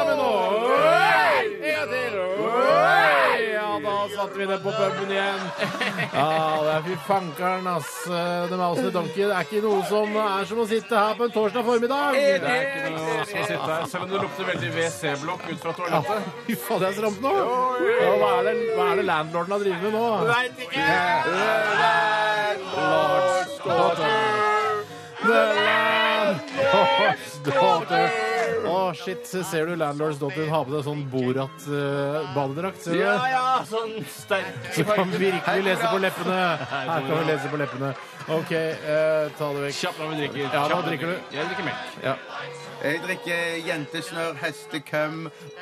sammen nå! En til! Ja, da satte vi det på puben igjen. Ja, det er fy fankeren, ass. The Mouse and the Donkey. Det er ikke noe som er som å sitte her på en torsdag formiddag. Det er ikke noe som å sitte her, selv om det lukter veldig WC-blokk ut fra toalettet. Fy faen, det er stramt nå. Ja, hva, er det, hva er det landlorden har drevet med nå? Veit ikke! Lord's daughter. The landlord's daughter. Å, shit. Ser du landlord's daughter har på deg sånn Borat-badedrakt? ser du Ja, det? ja, sånn sterk Så kan vi virkelig lese på leppene. Her kan vi lese på leppene. OK, eh, ta det vekk. Kjapt når vi drikker. Ja, hva Kjapt drikker du? Jeg drikker melk. Ja. Jeg drikker jentesnørr, hestekøm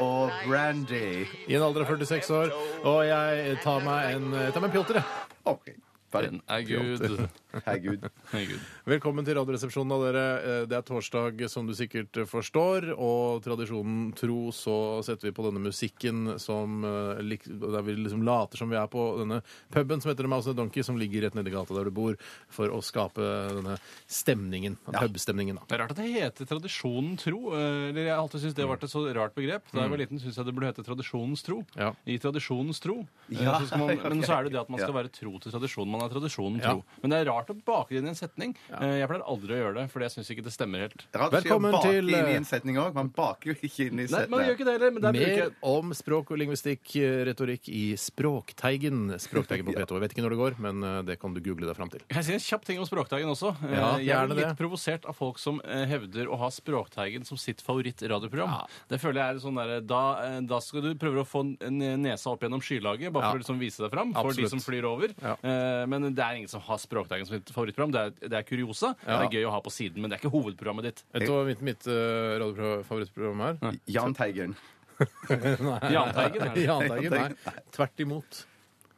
og brandy. I en alder av 46 år. Og jeg tar meg en, jeg tar meg en pjolter, jeg. OK. Ferdig. Den er good. Herregud. Gud. Velkommen til Radioresepsjonen av dere. Eh, Det er torsdag, som du sikkert forstår, og tradisjonen tro så setter vi på denne musikken som eh, der vi liksom later som vi er på denne puben som heter The Mouse and the Donkey, som ligger rett nedi gata der du bor, for å skape denne stemningen. Pubstemningen, da. Det er rart at det heter tradisjonen tro. eh, Eller Jeg har alltid syntes det har vært et så rart begrep. Da jeg var liten, syntes jeg det burde hete tradisjonens tro. Ja. I tradisjonens tro. Eh, Ja, så skal man, men så er det det at man skal være tro til tradisjonen. Man er tradisjonen Ja. tro. Men det er rart å bake det inn i en setning. Eh, Jeg pleier aldri å gjøre det, fordi jeg syns ikke det stemmer helt. Rart å si å Velkommen bake til, inn i eh, en setning òg. Man baker jo ikke inn i Nei, man gjør ikke det heller, men der bruker Mer jeg om språk og lingvistikk, eh, retorikk i Språkteigen. Språkteigen på P2. Jeg vet ikke når det går, men eh, det kan du google deg fram til. Kan jeg si en kjapp ting om Språkteigen også? Eh, Ja, jeg gjerne litt det. provosert av folk som eh, hevder å ha Språkteigen som sitt favoritt-radioprogram. Det føler jeg er sånn der, da, eh, da skal du prøve å få en nesa opp gjennom skylaget, bare Ja. for å liksom vise deg fram for Absolutt. de som flyr over. Ja. Eh, men det er ingen som har Språkteigen som mitt favorittprogram. Det er, det er kuriosa. Ja. Det er gøy å ha på siden, men det er ikke hovedprogrammet ditt. Vet du hva mitt, mitt uh, radiofavorittprogram er? Jahn Teigen. Jahn Teigen, er det? Jahn Teigen, nei. Tvert imot.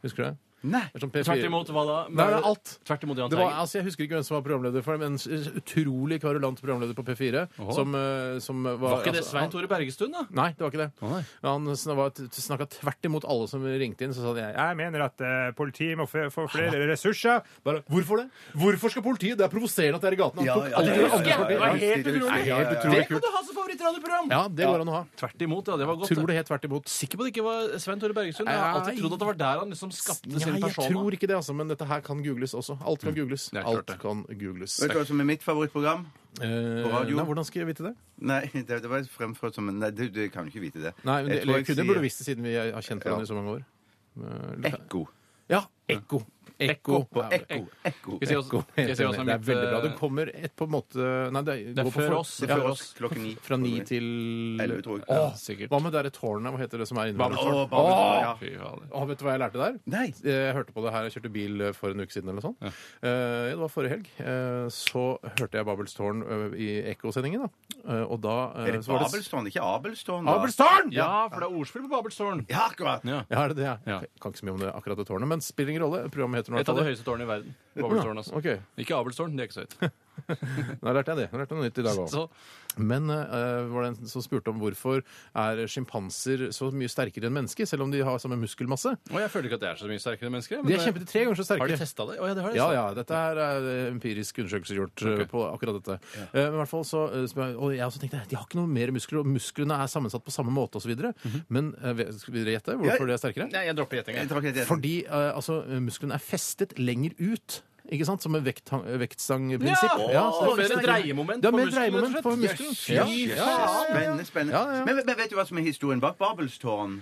Husker du det? Nei. Det er sånn P4 Tvert imot hva da? Nei, det er alt. Tvert imot Jahn Det var, Teigen. altså, jeg husker ikke hvem som var programleder for det, men en utrolig kvarulant programleder på P4. Åhå. Som, eh, som var, Var ikke det altså, Svein han- Tore Bergestuen, da? Nei, det var ikke det. Å, nei. Han snakka tvert imot alle som ringte inn. Så sa han jeg mener at eh, politiet må få få flere ressurser. Bare, Hvorfor det? Hvorfor skal politiet? Det er provoserende at det er i gaten. Han Ja, tok ja, det andre partiet. Det er helt utrolig. ja, ja, ja. Helt utrolig Det kan kult. du ha som favorittradioprogram! Ja, det går an å ha. Tvert imot, ja. Det var godt. Tror det helt tvert imot. Sikker på at det ikke var Svein Tore Bergestuen? Jeg har alltid trodd at det var der han liksom skapte Ja, sin jeg persona. tror ikke det, altså, men dette her kan googles også. Alt kan googles. Det er klart Alt det. kan googles. Vet du hva som er mitt favorittprogram? Eh, radio? Nei, hvordan skal jeg vite det? Nei, det, det var fremført som en Nei, du, du kan jo ikke vite det. Nei, men det, Jeg tror eller, jeg jeg kunne sier burde visst det siden vi har kjent hverandre Ja. i så mange år. Eh, Ekko. Ja, ekko. Ekko. På ekko. Ekko. Skal jeg si også- ekko. skal jeg si også Det er mitt, veldig bra. Du Det kommer et på en måte Nei, det, Det er går på før for- oss. Det Ja, er før oss klokken ni. Fra ni til Elleve, tror jeg. Åh, Sikkert. Hva med det der tårnet? Hva heter det som er inne Åh, ja. Fy fader. Vet du hva jeg lærte der? Nei. Jeg hørte på det her, jeg kjørte bil eh, for en uke siden eller noe sånt. Eh, det var forrige helg. Eh, så hørte jeg Babels tårn eh, i Ekko-sendingen, da. Eh, og da eh, Er det så var det- Babelstårn, ikke Abelstårn? da? Ja, for det er ordspill på Babelstårn. Ja, akkurat. Ja. Er det det? Ja. Ja. Jeg Kan ikke så mye om det, akkurat det tårnet, men spiller ingen rolle. Programmet heter noe Et av de høyeste tårnene i verden. Abelstårnet, altså. Ok, Ikke Abelstårn, det er ikke så høyt. Nå lærte jeg det. Jeg lærte noe nytt i dag òg. Men uh, var det en som spurte om hvorfor er sjimpanser så mye sterkere enn mennesker, selv om de har samme muskelmasse? Og jeg føler ikke at det er så mye sterkere enn mennesker. men De er kjempet kjempe tre ganger så sterke. Har de testa det? Oh, ja, det har de. Ja, ja. Dette er uh, empirisk undersøkelse gjort okay. på akkurat dette. Eh, Men i hvert fall så, eh, jeg- Og jeg også tenkte de har ikke noe mer muskler, og musklene er sammensatt på samme måte osv. Men eh, Men skal vi gjette hvorfor de er sterkere? Nei, jeg dropper Jeg gjettinga. det Fordi eh, altså, musklene er festet lenger ut. Ikke sant? Som en vekt, vektstangprinsipp. Ja! så det er mer dreiemoment Det er på mer muskelen, dreiemoment rett på slett. muskelen. Fy faen! Spennende, spennende. Ja, ja. Men, men vet du hva som er historien bak Babelstårn?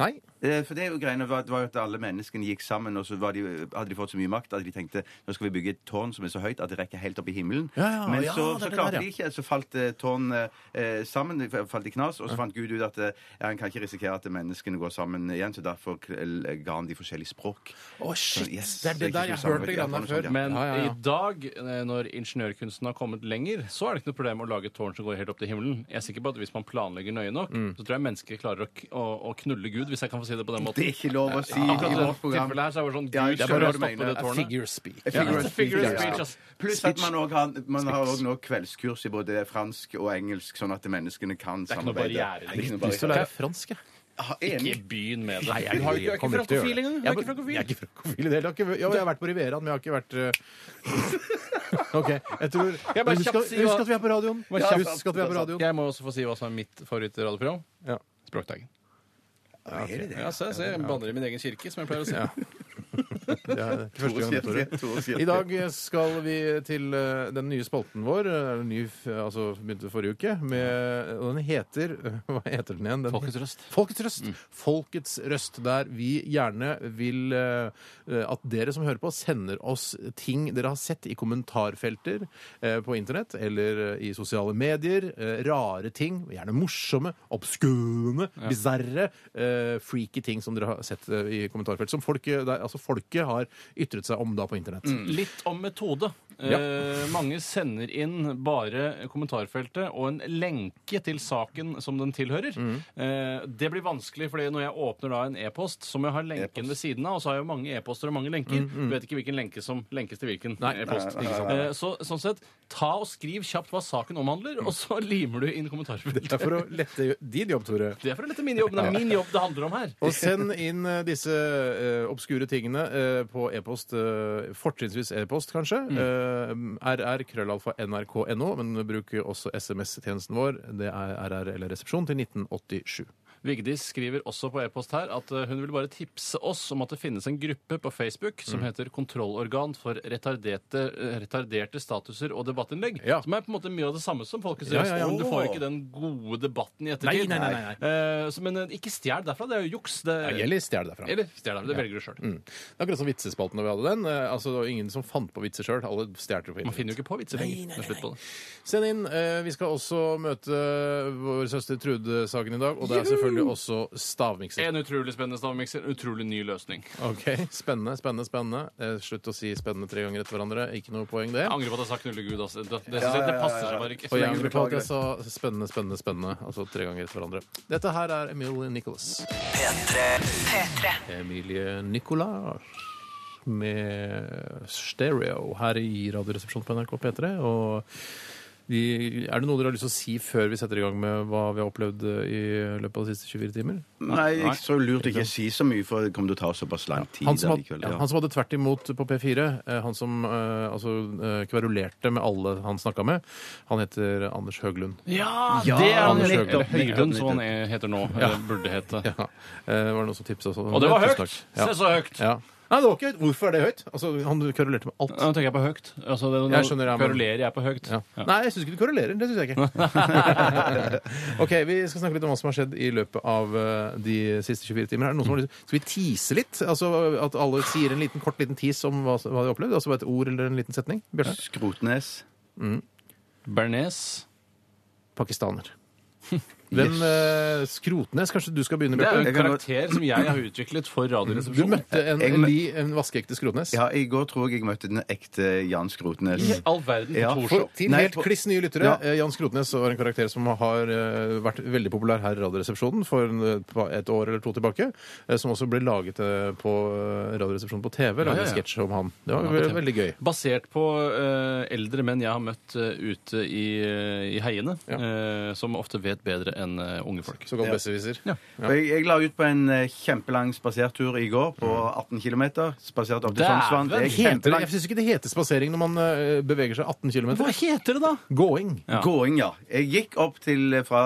Nei. Eh, For det er jo greiene var, var at alle menneskene gikk sammen, og så var de, hadde de fått så mye makt at de tenkte nå skal vi bygge et tårn som er så høyt at det rekker helt opp i himmelen. Ja, ja, Men ja, så, så klarte de ikke, så falt eh, tårnet eh, sammen, falt i knas, og så fant Gud ut at eh, ja, han kan ikke risikere at menneskene går sammen igjen, så derfor ga han de forskjellige språk. Å, shit! Så, yes, det er det ikke der. Jeg har hørt det grann der før. Men Ja, ja, ja. i dag, eh, når ingeniørkunsten har kommet lenger, så er det ikke noe problem å lage et tårn som går helt opp til himmelen. Jeg er sikker på at hvis man planlegger nøye nok, Mm. så tror jeg mennesker klarer å, å, å knulle Gud, hvis jeg kan få si det på den måten. Det er ikke lov å si Akkurat i i vårt det program. tilfellet her så er det sånn Ja, Gud bare skal hva bare du stoppe mener. det tårnet. Figure speak. Figure Ja, of figure of speech, speech, ja. ass. Pluss at man, også har, man har også nå kveldskurs i både fransk og engelsk, sånn at menneskene kan er ikke noe samarbeide. barriere Det er ikke noe Lyst til å lære fransk, jeg. Ikke Enig. begynn med det. Nei, jeg, du har jo ikke, er frankofil engang. Du Jeg er ikke er frankofil. Jeg er ikke frankofil i det hele tatt. Jo, jeg har vært på Rivieraen, men jeg har ikke vært eh, OK. Jeg tror Jeg bare Husk kjapt at, si hva- husk at vi er på radioen. Bare kjapt- Husk at vi er på radioen. Jeg må også få si hva som er mitt favorittradioprogram. Ja. Språkteigen. Er det Ja, Ja, se, se, jeg banner i min egen kirke, som jeg pleier å si. Det er ikke første gang, Tore. Tore sier I dag skal vi til eh, den nye spalten vår. eh, Ny, f- altså begynte forrige uke. Med, og den heter Hva heter den igjen? Den, Folkets røst. Folkets røst. Folkets røst, der vi gjerne vil eh, at dere som hører på, sender oss ting dere har sett i kommentarfelter eh, på internett eller eh, i sosiale medier. eh, Rare ting, gjerne morsomme, obskune, bisarre, eh, freaky ting som dere har sett eh, i kommentarfelt. Som folk der, altså folket har ytret seg om da på internett. Litt om metode. Eh, mange sender inn bare kommentarfeltet og en lenke til saken som den tilhører. Eh, det blir vanskelig, fordi når jeg åpner da en e-post, så må jeg ha lenken ved siden av, og så har jeg jo mange e-poster og mange lenker. Du vet ikke hvilken lenke som lenkes til hvilken e-post. Eh, så, sånn sett, ta og skriv kjapt hva saken omhandler, og så limer du inn kommentarfeltet. Det er for å lette din jobb, Tore. Det er for å lette min jobb. Det er min jobb det handler om her. Og send inn eh, disse eh, obskure tingene eh, på e-post, eh, fortrinnsvis e-post kanskje. Eh, rr krøllalfa nrk.no, men bruk også SMS-tjenesten vår. Det er RR eller resepsjon til 1987. Vigdis skriver også på e-post her at eh, hun vil bare tipse oss om at det finnes en gruppe på Facebook Mm. som heter Kontrollorgan for retarderte, eh, retarderte statuser og debattinnlegg. Ja. Som er på en måte mye av det samme som Folkets røst. ja, ja. Om du får ikke den gode debatten i ettertid. Nei, nei, nei, Eh, så, men eh, ikke stjel derfra. Det er jo juks. Det, Eller stjel derfra. eller stjel derfra. Det velger du sjøl. Mm. Det er akkurat som vitsespalten da vi hadde den. Altså, det var ingen som fant på vitser sjøl. Alle stjal på Man finner jo ikke på vitser lenger. er det. Send inn. Eh, vi skal også møte vår søster Trude-saken i dag, og det er selvfølgelig også stavmikser. En utrolig spennende stavmikser. En Utrolig ny løsning. Ok, Spennende, spennende, spennende. Eh, slutt å si spennende tre ganger etter hverandre. Ikke noe poeng, det. Jeg angrer på at jeg sa knullegud. Altså. Det, det, Ja, synes jeg- det passer seg bare ikke. Og jeg angrer på at jeg sa spennende, spennende, spennende. Altså tre ganger etter hverandre. Dette her er Emilie Nicholas. P3. Emilie Nicolas med stereo her i Radioresepsjonen på NRK P3. Og vi, er det noe dere har lyst til å si før vi setter i gang med hva vi har opplevd i løpet av de siste 24 timer? Nei, jeg så lurt ikke å si så mye, for det kommer til å ta såpass lang tid. Han som, had, likevel, ja, ja. han som hadde tvert imot på P4, eh, han som eh, altså, eh, kverulerte med alle han snakka med, han heter Anders Høglund. Ja, Ja, det er han Eller Høylund, nettopp. som han er- heter nå. Eller burde hete. Ja, eh, var det noen som tipsa sånn. Og det var høyt! Ja. Se så høyt! Ja. Nei, det var ikke høyt. Hvorfor er det høyt? Altså, Han korrelerte med alt. Nå tenker jeg på høyt. Altså, det, Jeg skjønner, ja, men- Kverulerer jeg på høyt? Ja. Nei, jeg syns ikke du korrelerer. Det syns jeg ikke. ok, Vi skal snakke litt om hva som har skjedd i løpet av eh, de siste 24 timer. Er det noen som har lyst Skal vi tease litt? Altså At alle sier en liten kort liten tease om hva, hva de har opplevd? Altså bare et ord eller en liten setning? Bjørnar? Skrotnes. Bernes. Pakistaner. Hvem eh, Skrotnes, kanskje du skal begynne, Det er jo Bjarte? en karakter som jeg har utviklet for Du Radioresepsjonen. møtte en, Jeg en, li, en vaskeekte Skrotnes. Ja, I går tror jeg jeg møtte den ekte Jan Skrotnes. I all verden på Ja, Torshov. For, til Nei, helt på- kliss nye lyttere, Ja. eh, Jan Skrotnes var en karakter som har eh, vært veldig populær her i Radioresepsjonen for en, eh, et år eller to tilbake. eh, Som også ble laget eh, på eh, Radioresepsjonen på TV. Laget Ja, ja, en sketsj om han. Det var ve- veldig gøy. Basert på eh, eldre menn jeg har møtt eh, ute i, eh, i heiene, Ja. eh, som ofte vet bedre enn eh, unge folk. Såkalt Ja. besserwisser. Ja. Jeg, jeg la ut på en eh, kjempelang spasertur i går på 18 km. Spaserte opp til! Sognsvann. Det er Heter det, kjempelangt. jeg syns ikke det heter spasering når man eh, beveger seg 18 km. Hva heter det da? Gåing. Ja. Gåing, ja. Jeg gikk opp til, fra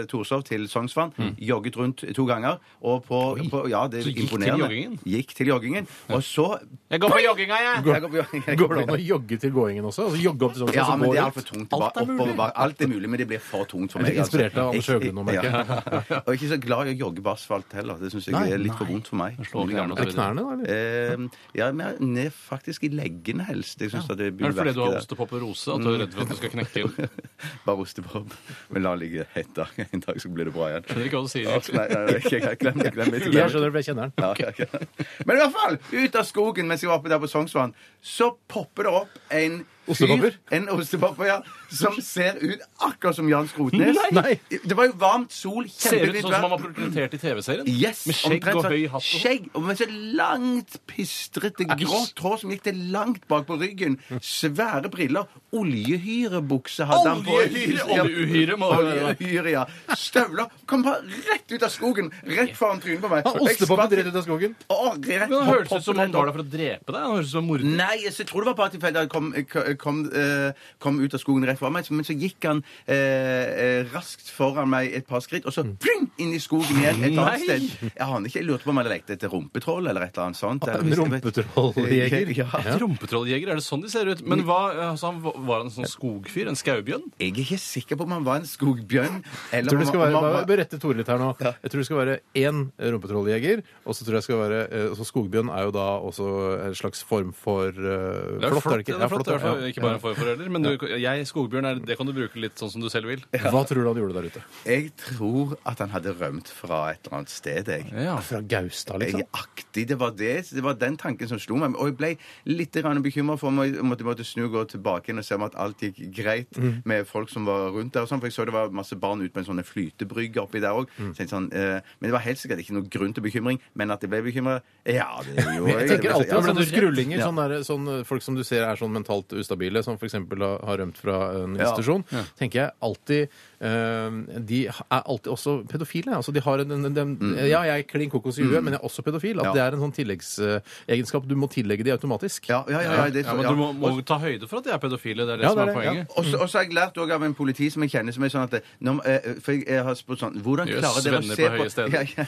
eh, Torshov til Sognsvann, jogget rundt to ganger. Og på, på Ja, det Så er gikk til imponerende. joggingen? Gikk til joggingen. Og så Jeg går på jogginga, jeg! Jeg går- jeg Går det an å jogge til gåingen også? Altså jogge opp til sånn, Ja, så men går det er altfor tungt. Alt er mulig. oppover, alt er mulig, men det blir for tungt for Er meg. du inspirert av Anders Prøver nå, merker jeg. Ja. Og ikke så glad i å jogge på asfalt heller. Det syns jeg Nei, er litt for vondt for meg. slår Er det knærne, da? eller? Eh, ja, men ned faktisk i leggene helst. Jeg synes at det Er det fordi du har der. ostepop og rose at du er redd for at du skal knekke inn? Bare ostepop. Men la ligge ett dag. En dag så blir det bra igjen. Skjønner ikke hva du sier. Å, Nei, nei, nei, glem det. Glem det. Jeg skjønner, for jeg kjenner den. Ja, ja, ja. Men i hvert fall, ut av skogen mens jeg var oppe der på Sognsvann, så popper det opp en Ostepopper? En ostepopper, ja. Som ser ut akkurat som Jan Skrotnes. Nei! Det var jo varmt, sol, Ser ut sånn som han var portrettert i TV-serien. Yes, Med skjegg omtrent og sånn høy hatt. og sånn. Skjegg, og med så langt, pistrete, grått hår som gikk til langt bak på ryggen. Svære briller. Oljehyrebukse hadde han på. Oljehyre, oljeuhyre må det være. Oljehyre, ja. Støvler. Kom bare rett ut av skogen. Rett foran trynet på meg. Han Jeg ostepoppet spratt- rett ut av skogen. Å, rett, Men Han hørtes ut som han var der for å drepe deg. Han hørtes ut som morder. Nei, jeg tror det var bare tilfeldig at han kom, kom, eh, kom ut av skogen rett foran meg. Men så gikk han eh, eh, raskt foran meg et par skritt, og så pling, inn i skogen igjen et annet Nei. sted. Jeg aner ikke, jeg lurte på om han lekte etter rumpetroll eller et eller annet sånt. vet- rumpetrolljeger. Ja. Ja. Rumpetrolljeger, er det sånn de ser ut? Men hva, altså, var han en sånn skogfyr? En skaubjørn? Jeg er ikke sikker på om han var en skogbjørn eller Jeg tror det skal være, man, berette Tore litt her nå. Jeg tror det skal være én rumpetrolljeger, og så tror jeg skal være altså Skogbjørn er jo da også en slags form for uh, flott, er det ikke? det er flott, det er fall. ja. Ikke bare en forforelder. Men du, jeg, skogbjørn, er, det kan du bruke litt sånn som du selv vil. Hva tror du han gjorde der ute? Jeg tror at han hadde rømt fra et eller annet sted, jeg. Ja. Fra Gaustad, liksom? Jeg, aktig. Det var det. Det var den tanken som slo meg. Og jeg ble litt bekymra for om jeg måtte, måtte snu og gå tilbake inn og se om at alt gikk greit Mm. med folk som var rundt der. og sånn, For jeg så det var masse barn ute på en sånn flytebrygge oppi der òg. Sånn, eh, men det var helt sikkert ikke noe grunn til bekymring. Men at jeg ble bekymra Ja, det gjorde Jeg jeg tenker alltid men- sånne skrullinger, Ja. sånn der, sånn, folk som du ser er sånn mentalt ustabile, som f.eks. har har rømt fra en institusjon, tenker jeg alltid De er alltid også pedofile. Altså, de har en, en, en, Ja, jeg er klin kokos i huet, men jeg er også pedofil. At Mm. Ja. det er en sånn tilleggsegenskap du må tillegge de automatisk. Ja, ja, ja, ja, det, Ja, men du må, må ta høyde for at de er pedofile. Det er det Ja, som er det, poenget. og så og har jeg lært også av en politi som jeg kjenner, som er sånn at det, når, eh, For jeg, jeg har spurt sånn Hvordan klarer dere å se på høye. Ja, ja,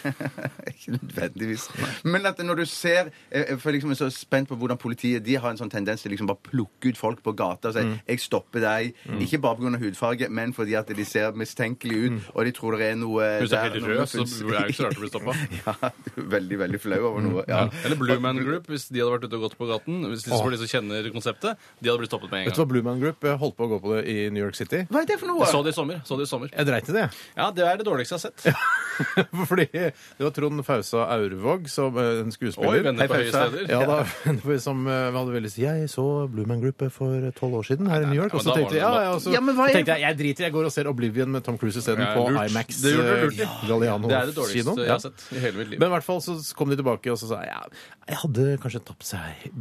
ikke nødvendigvis. Men at når du ser eh, For jeg liksom er så spent på hvordan politiet De har en sånn tendens til liksom bare plukke ut folk på gata og si Mm. 'Jeg stopper deg'. Ikke bare pga. hudfarge, men fordi at de ser mistenkelige ut, og de tror det er noe Hvis du er helt rød, så er det ikke så rart å bli stoppa. Ja, du veldig, veldig flau over noe. Ja. Eller Blue Man Group, hvis de hadde vært ute og gått på gaten. Hvis de, for de som kjenner konseptet, de hadde blitt stoppet med en gang. Vet du hva Blue Man Group eh, holdt på å gå på det i New York City? Hva er det for noe? Jeg så det i sommer. Så det i sommer. Jeg dreit i det. Ja, det er det dårligste jeg har sett. Fordi det var Trond Fausa Aurvåg, som en skuespiller Oi, venner på høye steder. Ja, da, som eh, hadde veldig Jeg så Blue Man Group for tolv år siden her i New York. Og så tenkte jeg, ja, ja, så Ja, men tenkte jeg jeg driter i, jeg går og ser Oblivion med Tom Cruise isteden Ja, på lurt. IMAX. Det gjorde eh. Galliano Det er det dårligste kino. jeg har sett i hele mitt liv. Men i hvert fall så kom de tilbake og så sa jeg ja, jeg hadde kanskje tapt seg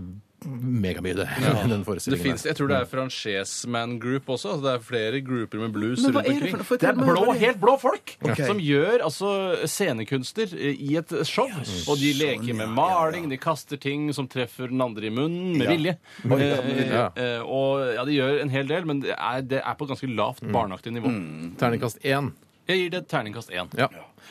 megamye, det. den Det finnes, jeg tror det er Franchesman Group også. Altså det er flere grupper med blues rundt omkring. det for? For Det er blå, helt blå folk okay. som gjør altså scenekunster i et show. Og de leker med maling, de kaster ting som treffer den andre i munnen med Ja. vilje. Eh, vilje. Ja. eh, og ja, de gjør en hel del, men det er, det er på et ganske lavt, barneaktig nivå. Terningkast én. Jeg gir det terningkast én. Ja.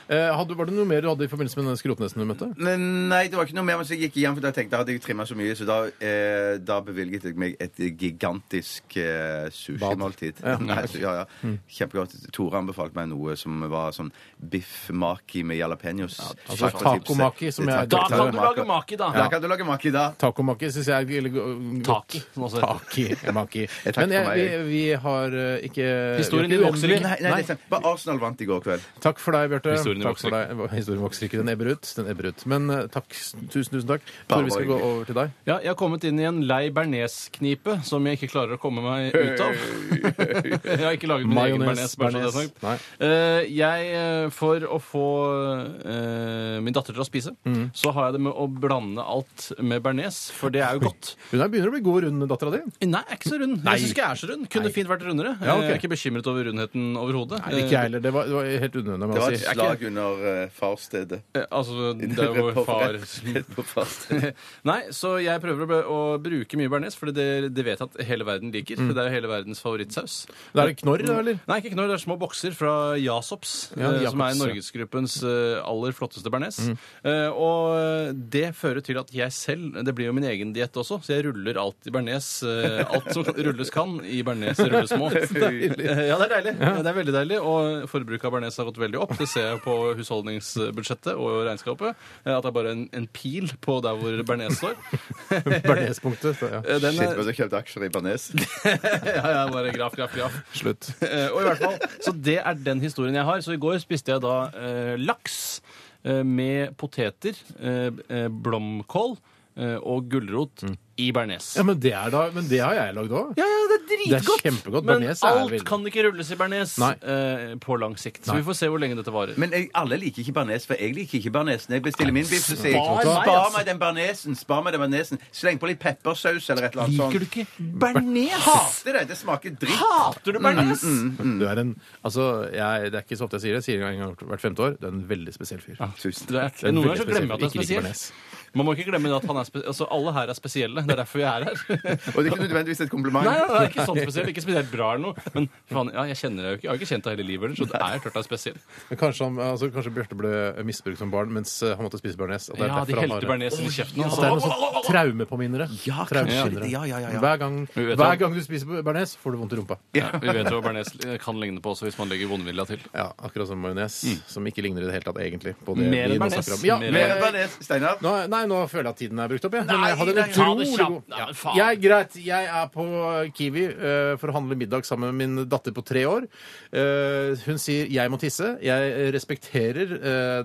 Eh, hadde, var det noe mer du hadde i forbindelse med den skrotnesen du møtte? Men Nei, det var ikke noe mer. Men så gikk jeg hjem, for da tenkte jeg hadde jeg trimma så mye, så da, eh, da bevilget jeg meg et gigantisk eh, sushimåltid. Ja. Nei, så- ja, ja. Kjempegodt. Tore anbefalte meg noe som var sånn biff maki med jalapeños. altså taco-maki, som jeg- Da kan du lage maki, da! Da kan du lage maki, da. Tacomaki syns jeg er go- Taki, godt. som også heter. Taki. Maki. Takk Men jeg, for vi, meg. vi har eh, ikke Historien vi din ikke vokser uendelig- Nei, Nei, nei, det er sant. Bare Arsenal vant i går kveld. Takk for deg, Bjarte. Historien Takk vokser for deg. Historien vokser ikke. Den ebber ut. Den ebber ut. Men eh, takk. Tusen, tusen takk. Bare Tore, vi skal gå over til deg. Ja, jeg har kommet inn i en lei bearnés-knipe som jeg ikke klarer å komme meg ut av. jeg har ikke laget min egen bearnés, bare så det er sagt. Nei. Eh, jeg, eh, For å få eh, min datter til å spise, Mm. så har jeg det med å blande alt med bearnés, for det er jo godt. Hun er begynner å bli god rund, dattera di. Nei, jeg er ikke så rund. Nei. Jeg syns ikke jeg er så rund. Kunne fint vært rundere. Ja, ok. Jeg er ikke bekymret over rundheten overhodet. Ikke jeg heller. Det var, det var helt unødvendig. Det var et si. Slag under uh, farstedet. Eh, Altså, det er jo far. Nei, så jeg prøver å, be- å bruke mye bearnés, for det, det vet jeg at hele verden liker. Mm. Det er jo hele verdens favorittsaus. Det er knorr, da, eller? Nei, ikke knorr. Det er små bokser fra Jasops, Ja, eh, som er Jacobs, ja. norgesgruppens eh, aller flotteste bearnés. Mm. Eh, og det fører til at jeg selv Det blir jo min egen diett også, så jeg ruller alt i bearnés. eh, alt som kan- rulles kan i bearnés rullesmå. Eh, ja, det er deilig. Det er veldig deilig. Og forbruket av bearnés har gått veldig opp. Det ser jeg på husholdningsbudsjettet og regnskapet. eh, At det er bare en, en pil på der hvor bearnés står. Bernespunktet. så, Ja. Eh, Den Shit, er, du har kjøpt aksjer i Bernes ja, ja, bare graf, graf, graf. Slutt. Eh, og i hvert fall, Så det er den historien jeg har. Så i går spiste jeg da eh, laks eh, med poteter, eh, eh, blomkål eh, og gulrot i bearnés. Ja, men det, er da, men det har jeg lagd òg. Ja, ja, det er Det er dritgodt! kjempegodt. Men Bearnés er alt veldig- kan ikke rulles i bearnés Nei. eh, på lang sikt. Så Nei. vi får se hvor lenge dette varer. Men jeg, alle liker ikke bearnés, for jeg liker ikke bearnés. Når jeg bestiller min biff, så sier jeg Spar meg, spar altså. meg den bearnésen. Spar meg den bearnésen. Sleng på litt peppersaus eller et eller annet sånt. Liker du ikke bearnés? Hater det! Det smaker dritt. Hater du bearnés? Du er en, altså, jeg, det er ikke så ofte jeg sier det. Jeg sier det en gang hvert femte år. Du er en veldig spesiell fyr. Tusen Du er, noen ganger så glemmer jeg at det er spesielt. Man må ikke glemme at han er spe altså, alle her er spesielle. Det er derfor vi er her. Og det er ikke nødvendigvis et kompliment. Nei, nei, nei, ikke sånn spesiell, ikke spesielt bra eller noe. Men faen, ja, jeg kjenner deg jo ikke. Jeg har ikke kjent deg hele livet, så det er klart jeg er spesiell. Men kanskje, han, altså, kanskje Bjarte ble misbrukt som barn mens eh, han måtte spise bearnés. det er Ja, de helte bearnés i kjeften. Altså. det er noe sånn traumepåminnere. Ja. Ja, ja, ja, ja. Hver, gang, hver gang du spiser bearnés, får du vondt i rumpa. Ja, vi vet jo hva bearnés kan ligne på også hvis man legger vondvilja til. Ja, Akkurat som majones, som ikke ligner i det hele tatt egentlig. på det Mer vi nå bearnés. snakker om. Ja, Mer Mer bearnés, Steinar. Nei, nå føler jeg at tiden er brukt opp. Jeg. Men jeg hadde en utrolig god ja. jeg, Greit, jeg er på Kiwi eh, for å handle middag sammen med min datter på tre år. Eh, hun sier 'jeg må tisse'. Jeg respekterer eh,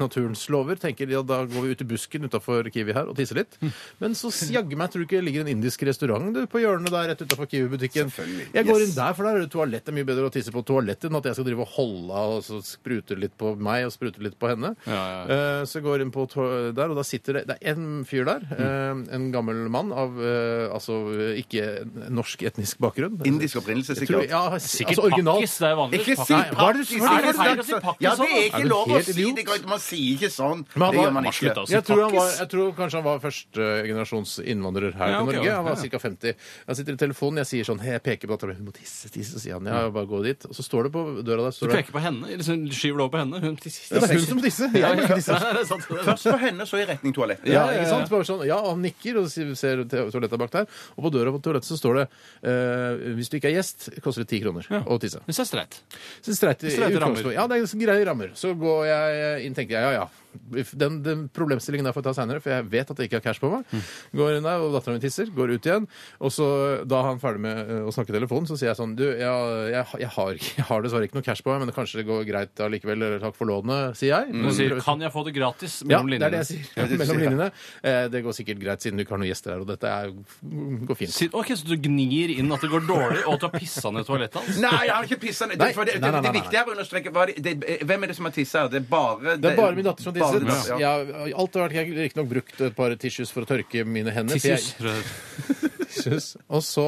naturens lover. Tenker ja, da går vi ut i busken utafor Kiwi her og tisser litt. Men så jaggu meg tror du ikke det ligger en indisk restaurant du, på hjørnet der rett utafor Kiwi-butikken. Jeg går inn der, for der er det toalett. Det er mye bedre å tisse på toalettet enn at jeg skal drive og holde av og så sprute litt på meg og sprute litt på henne. Ja, ja, Eh, Så jeg går inn på der, og da sitter det Det er en fyr der. eh, En gammel mann av eh, altså ikke norsk etnisk bakgrunn. Indisk opprinnelse, Jeg tror- sikkert. Ja, Sikkert altså original. pakkis. Det er vanlig. Ikke si Nei, hva er det- pakkis! hva er det- Er feil å si pakkis Ja, det er Er ikke du lov å helt si idiot? det. går- Man sier ikke sånn. Men han Det var- gjør man ikke. Slutt, altså. Jeg tror, han var, jeg tror kanskje han var førstegenerasjons innvandrer her Ja, til ok, Norge. Han var ja. ca. 50. Jeg sitter i telefonen, jeg sier sånn Jeg peker på dattera mi. Hun må tisse, tisse. Så sier han ja, bare gå dit. Og så står det på døra der Du står det, peker på henne? liksom så skyver det over på henne? Hun tisser. Det er hun som tisser. Jeg må ikke tisse. Nei, det er. Det er sant. Først på henne, så i retning toalettet. Ja, ikke sant? Bare sånn, ja, han nikker og ser ser to- toalettet bak der. Og på døra på toalettet så står det eh, hvis du ikke er gjest, koster det ti kroner å tisse. Det er streit. Så streit i Streite rammer. utgangspunktet. Ja, det er greie rammer. Så går jeg inn, tenker jeg, ja, ja. Den, den problemstillingen der får jeg ta seinere, for jeg vet at jeg ikke har cash på meg. Går inn der, og dattera mi tisser. Går ut igjen. Og så, da er han ferdig med eh, å snakke i telefonen, så sier jeg sånn Du, jeg, jeg, jeg, har, jeg har dessverre ikke noe cash på meg, men kanskje det går greit allikevel. Eller takk for lånet, sier jeg. Du sier 'kan jeg få det gratis' Ja, det er det jeg sier. Mellom linjene. Eh, Det går sikkert greit siden du ikke har noen gjester her, og dette er, går fint. Sitt, Ok, Så du gnir inn at det går dårlig, og at du har pissa ned toalettet hans? Nei, jeg har ikke pissa ned. Det, for det, det, det viktige er å understreke hva det, det, Hvem er det som har tissa her? Det er bare Det er bare min datter som tisser. Min Ja. ja. alt har vært, jeg har riktignok brukt et par tissues for å tørke mine hender. for jeg- Tissues. Og så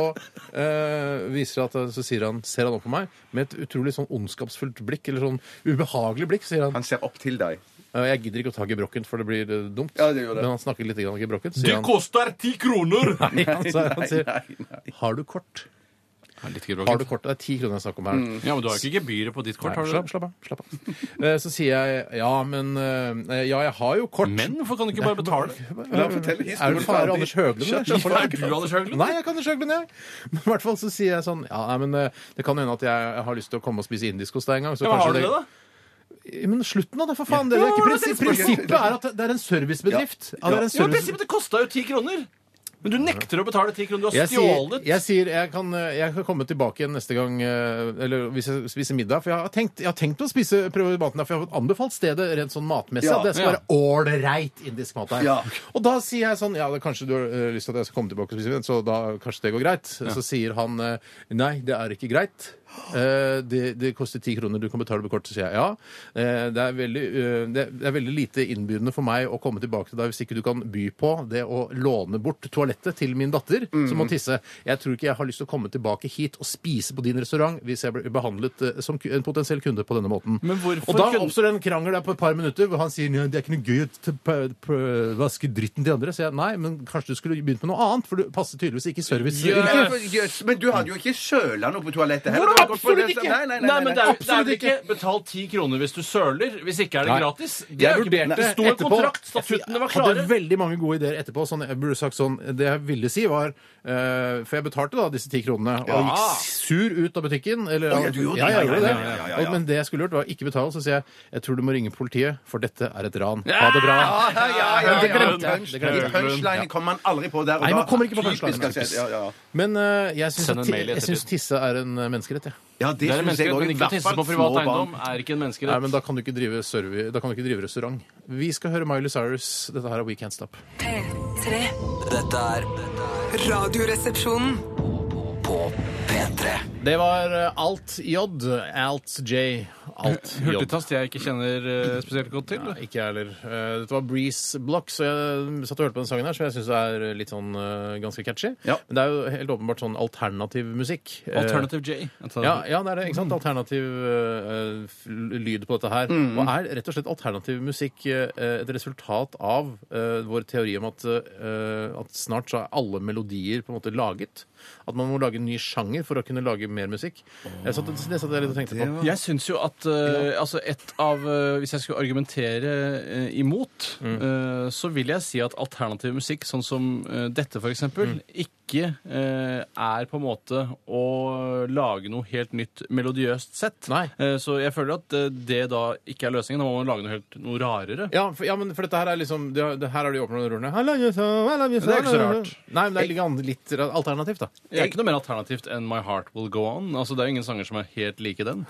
eh, viser det at så sier han, ser han opp på meg med et utrolig sånn ondskapsfullt blikk, eller sånn ubehagelig blikk, sier han. Han ser opp til deg. Eh, Jeg gidder ikke å ta gebrokken, for det blir eh, dumt. Ja, det gjør det. Men han snakker litt grann om gebrokkent. Det Sier han, koster ti kroner! Nei, han, sa- han sier Nei, nei. Har du kort? Ja, litt Har du kortet? Det er ti kroner jeg snakker om her. Ja, men du har jo ikke gebyret på ditt kort, Nei, har slapp, du? slapp av. slapp av. Eh, Så sier jeg ja, men eh, Ja, jeg har jo kort. Men hvorfor kan du ikke bare betale? La ham fortelle Er historien du fare. Anders Høglund? eller? Er du Anders Høglund? Nei, jeg kan Anders Høglund, jeg. Men i hvert fall så sier jeg sånn Ja, nei, men eh, det kan hende at jeg, har lyst til å komme og spise indisk hos deg en gang. Så Ja, men har du det, da? Men slutten av det, for faen! Det er ikke prinsipp. Prinsippet er at det er en servicebedrift. Ja, det er en Jo, men service... prinsippet, det kosta jo ti kroner! Men du nekter å betale ti kroner. Du har Jeg sier, stjålet. jeg sier jeg kan, eh, jeg kan komme tilbake igjen neste gang eh, Eller hvis jeg spiser middag. For jeg har tenkt, jeg har tenkt å spise prøve maten der, for jeg har anbefalt stedet rent sånn matmessig. Ja, at det skal ja. være ålreit indisk mat der. Ja. Og da sier jeg sånn Ja, det, kanskje du har eh, lyst til at jeg skal komme tilbake og spise middag, så da kanskje det går greit. Så sier han eh, nei, det er ikke greit. Eh, det, det koster ti kroner, du kan betale med kort. Så sier jeg ja. Eh, det, er veldig, eh, det, det er veldig lite innbydende for meg å komme tilbake til deg hvis ikke du kan by på det å låne bort toalettet til min datter som må tisse. Jeg tror ikke jeg har lyst til å komme tilbake hit og spise på din restaurant hvis jeg blir behandlet eh, som ku- en potensiell kunde på denne måten. Men hvorfor og da kunne- oppstår det en krangel der på et par minutter hvor han sier «Nei, det er ikke noe gøy å t- p- p- vaske dritten til andre. Så jeg nei, men kanskje du skulle begynt med noe annet, for du passer tydeligvis ikke i service. Jøss, men du hadde jo ikke søla noe på toalettet heller. for Absolutt ikke! Nei, Nei, nei, nei, men det er, nei, det er vel ikke betalt ti kroner hvis du søler. Hvis ikke er det gratis. Det Jeg er vurderte det sto en etterpå kontrakt. Statuttene var Jeg hadde veldig mange gode ideer etterpå. Sånn, jeg burde sagt sånn Det jeg ville si, var eh, For jeg betalte da disse ti kronene og gikk sur ut av butikken. Eller, ja, du gjorde det? ja, jeg Ja, gjorde ja, det. ja, ja, ja, ja. Men det jeg skulle gjort, var ikke betale. Så sier jeg jeg tror du må ringe politiet, for dette er et ran. Ha det bra. Ja, ja, ja, ja, det ja, glemte ja. jeg. Det glemte jeg. Punchline kommer man aldri på der. og Nei, da- man kommer ikke på Typisk, punchline. altså. Ja, ja. Men eh, jeg syns Send en mail syns ettertid. tisse er en eh, menneskerett, jeg. Ja, Det er en synes jeg menneskerett, men ikke å hvert tisse fall på privat barn. eiendom er ikke en Nei, menneskerett. men da kan du ikke drive, servi- da kan du ikke drive restaurant. Vi skal høre Miley Cyrus. Dette her er We Can't Stop. P3. Dette er dette er Radioresepsjonen. på P3. Det var eh, Alt J. Alt J. Alt J. Hurtigtast jeg ikke kjenner eh, spesielt godt til. Ja, ikke jeg heller. Eh, Dette var Breeze Block, så jeg satt og hørte på den sangen her, som jeg syns er litt sånn eh, ganske catchy. Ja. Men det er jo helt åpenbart sånn alternativ musikk. Eh, Alternative J. Ja, ja, det er det. ikke sant? Alternativ uh, lyd på dette her. Og er rett og slett alternativ musikk eh, et resultat av uh, vår teori om at, uh, at snart så er alle melodier på en måte laget? At man må lage en ny sjanger for å kunne lage mer musikk? Jeg satt, det satt jeg litt og tenkte på. Jeg syns jo at eh, altså et av eh, Hvis jeg skulle argumentere eh, imot, eh, så vil jeg si at alternativ musikk, sånn som uh, dette f.eks., eksempel ikke eh, er på en måte å lage noe helt nytt melodiøst sett. Nei. Eh, så jeg føler at eh, det da ikke er løsningen. Da må man lage noe helt noe rarere. Ja, for, ja, men for dette her er liksom det, det, Her har de åpna rørene. I love you so, I love you so, Det er ikke så rart. Nei, men det er an- litt alternativt, da. Det er ikke noe mer alternativt enn My Heart Will Go On. Altså, det er jo ingen sanger som er helt like den.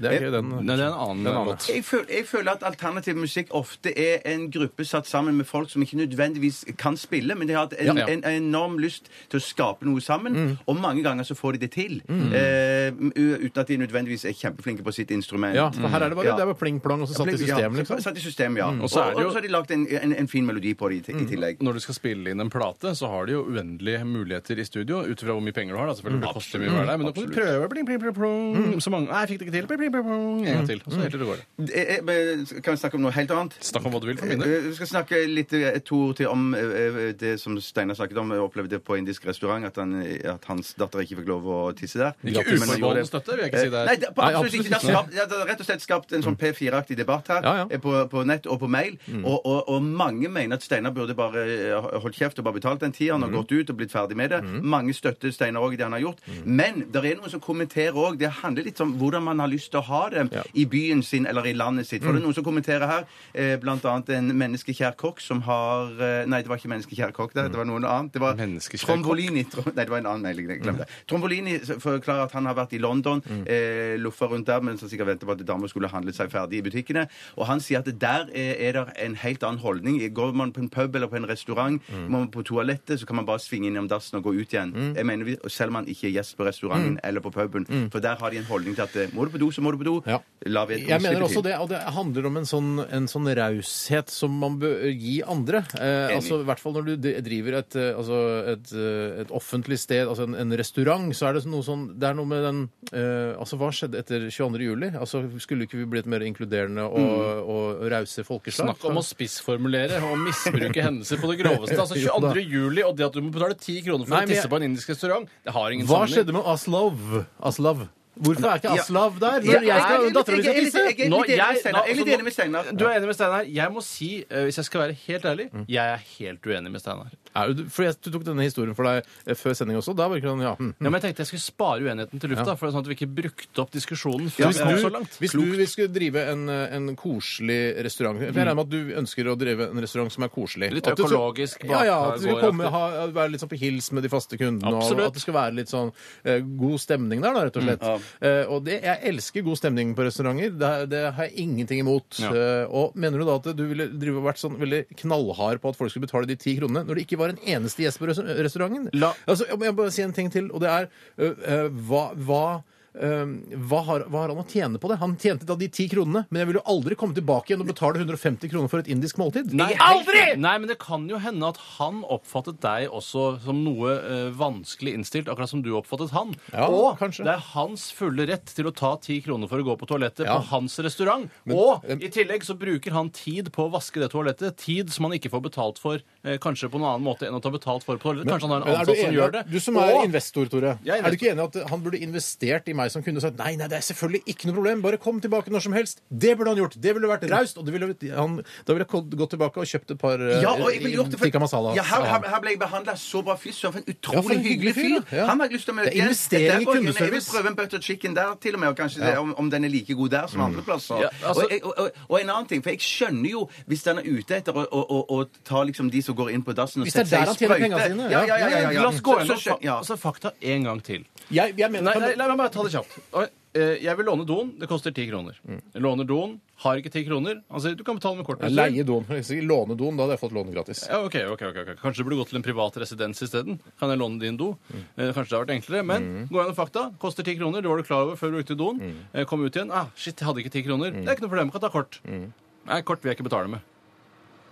Det er ikke den. Nei, det er en annen Den annen. Jeg føler, jeg føler at alternativ musikk ofte er en gruppe satt sammen med folk som ikke nødvendigvis kan spille, men de har hatt en, Ja. en, enorm lyst til å skape noe sammen, og mange ganger så får de det til. Eh, u- uten at de nødvendigvis er kjempeflinke på sitt instrument. Ja, for her er det bare, Ja. det er bare pling-plong og så satt i Ja, system, liksom. Satt i system, ja. Og Og så er det jo- og så har de lagd en, en, en fin melodi på det i, i tillegg. Når du skal spille inn en plate, så har de jo uendelige muligheter i studio. Ut ifra hvor mye penger du har. da, selvfølgelig. Det koster mye å være der, Men nå kan du prøve. Bling, bling, bling, plong. Så mange, Nei, jeg fikk det ikke til. Bling, bling, bling. En gang til. Og så helt til det går. det. Eh, eh, Kan vi snakke om noe helt annet? Snakk om hva du vil for min del. Eh, Vi skal snakke litt eh, to ord til om eh, det som Steinar snakket om. Jeg opplevde på indisk restaurant at, han, at hans datter ikke fikk lov å tisse der. Ikke Men han gjorde uforbeholden det. støtte, vil jeg ikke si det Eh. Nei, det, på, Nei, absolutt absolutt ikke. Det har, skapt, det har rett og slett skapt en sånn P4-aktig debatt her Ja, ja. eh, På, på nett og på mail. Og, og, og mange mener at Steinar burde bare eh, holdt kjeft og bare betalt den tieren og gått ut og blitt ferdig med det. Mange støtter Steinar òg i det han har gjort. Men det er noen som kommenterer òg. Det handler litt om hvordan man har lyst til å ha dem Ja. i byen sin eller i landet sitt. For det er noen som kommenterer her, eh, annet en menneskekjær kokk som har eh, Nei, det var ikke menneskekjær kokk, det, det var noen annet. Det var Trombolini. Tro, nei, det var en annen melding. Jeg glemte det. Trombolini forklarer at han har vært i London, eh, loffa rundt der mens han sikkert venter på at damer skulle handle seg ferdig i butikkene. Og han sier at der er, er det en helt annen holdning. Går man på en pub eller på en restaurant, må man på toalettet, så kan man bare svinge innom dassen og gå ut igjen. Jeg mener, Selv om man ikke er gjest på restauranten eller på puben. For der har de en holdning til at eh, må du på do, så må du på do. Ja. La vedkommende Jeg mener slippe også til. det, og det handler om en sånn, en sånn raushet som man bør gi andre. Eh, altså, I hvert fall når du driver et, eh, altså, et, eh, et offentlig sted, altså en, en restaurant, så er det noe sånn Det er noe med den eh, Altså, hva skjedde etter 22. juli? Altså, Skulle ikke vi blitt mer inkluderende og, og rause folkeslag? Snakk om å spissformulere og misbruke hendelser på det groveste. Altså 22. juli, og det at du må betale 10 kroner for Nei, å men tisse jeg- på en indisk restaurant, det har ingen Hva sammenheng. skjedde med Aslov? Aslav? Hvorfor er ikke Aslav der? Når jeg skal, jeg er litt- dattera mi skal er tisse? er Nå, jeg-. Jeg er litt enig med Steinar. Du er enig med Steinar. Jeg må si, eh, hvis jeg skal være helt ærlig, Mm. jeg er helt uenig med Steinar. Er du, for jeg, du tok denne historien for deg eh, før sending også. Da var det ikke sånn, ja. hm. Ja, men jeg tenkte jeg skulle spare uenigheten til lufta, for sånn at vi ikke brukte opp diskusjonen før Ja, vi kom så langt. hvis du vil skulle drive en, eh, en koselig restaurant For Jeg regner med at du ønsker å drive en restaurant som er koselig. Litt At du skal- økologisk, Ja, ja, at du skal komme, ha, være litt sånn på hils med de faste kundene. Og Absolutt. at det skal være litt sånn eh, god stemning der, da, rett og slett. Eh, og det, jeg elsker god stemning på restauranter. Det, det har jeg ingenting imot. Ja. Eh, og mener du da at du ville drive og vært sånn veldig knallhard på at folk skulle betale de ti kronene, når det ikke var en eneste gjest på res- restauranten? La- Altså, jeg må jeg bare si en ting til, og det er øh, øh, hva, hva hva, har, hva har han å tjene på det? Han tjente da de ti kronene, men jeg vil jo aldri komme tilbake igjen og betale 150 kroner for et indisk måltid. Nei, aldri! Nei, men det kan jo hende at han oppfattet deg også som noe uh, vanskelig innstilt, akkurat som du oppfattet han. Ja, og kanskje. det er hans fulle rett til å ta ti kroner for å gå på toalettet Ja. på hans restaurant. og i tillegg så bruker han tid på å vaske det toalettet, tid som han ikke får betalt for eh, kanskje på en annen måte enn å ta betalt for på toalettet. Kanskje han har en Men er du, ansatt som enig, gjør det. du som er Og- investor, Tore. Jeg er Er du ikke enig i at han burde investert i meg som kunde og sagt nei, nei, det er selvfølgelig ikke noe problem, bare kom tilbake når som helst? Det burde han gjort. Det ville vært raust. Og det ville, han, da ville jeg gått gått tilbake og kjøpt et par eh, Ja, og jeg ville gjort det tikka masala. ja, her, her, her ble jeg behandla så bra. Fy søren, for en Ja, utrolig for en hyggelig fyr. ja. Han har jeg lyst til å møte Det er investering i går jeg. Vil prøve en butter chicken der til og med, og kanskje det, om, om den er like god der som andre plasser. Ja, altså- og, jeg, og, og, og en annen ting, for jeg skjønner jo hvis den er ute etter å, å, å, å ta liksom de som går inn på dassen og Hvis det er setter der han seg i tjener sprøyte. pengene sine, Ja, ja. ja, ja, ja, ja. La oss gå Så- gjennom så fa ja. altså, fakta en gang til. Jeg, jeg mener Nei, nei, la meg bare ta det kjapt. Oi, eh, Jeg vil låne doen. Det koster ti kroner. Jeg låner doen. Har ikke ti kroner. Han sier du kan betale med kort. Jeg leier doen. Jeg låner doen, da hadde jeg fått låne gratis. Ja, ok, ok, ok, ok. Kanskje du burde gått til en privat residens isteden? Kan jeg låne din do? Eh, Kanskje det har vært enklere. Men gå gjennom fakta. Koster ti kroner. Det var du klar over før du brukte doen. Eh, Kom ut igjen. Ah, shit, jeg hadde ikke ti kroner. Det er ikke noe problem. Kan ta kort. Nei, kort vil jeg ikke betale med.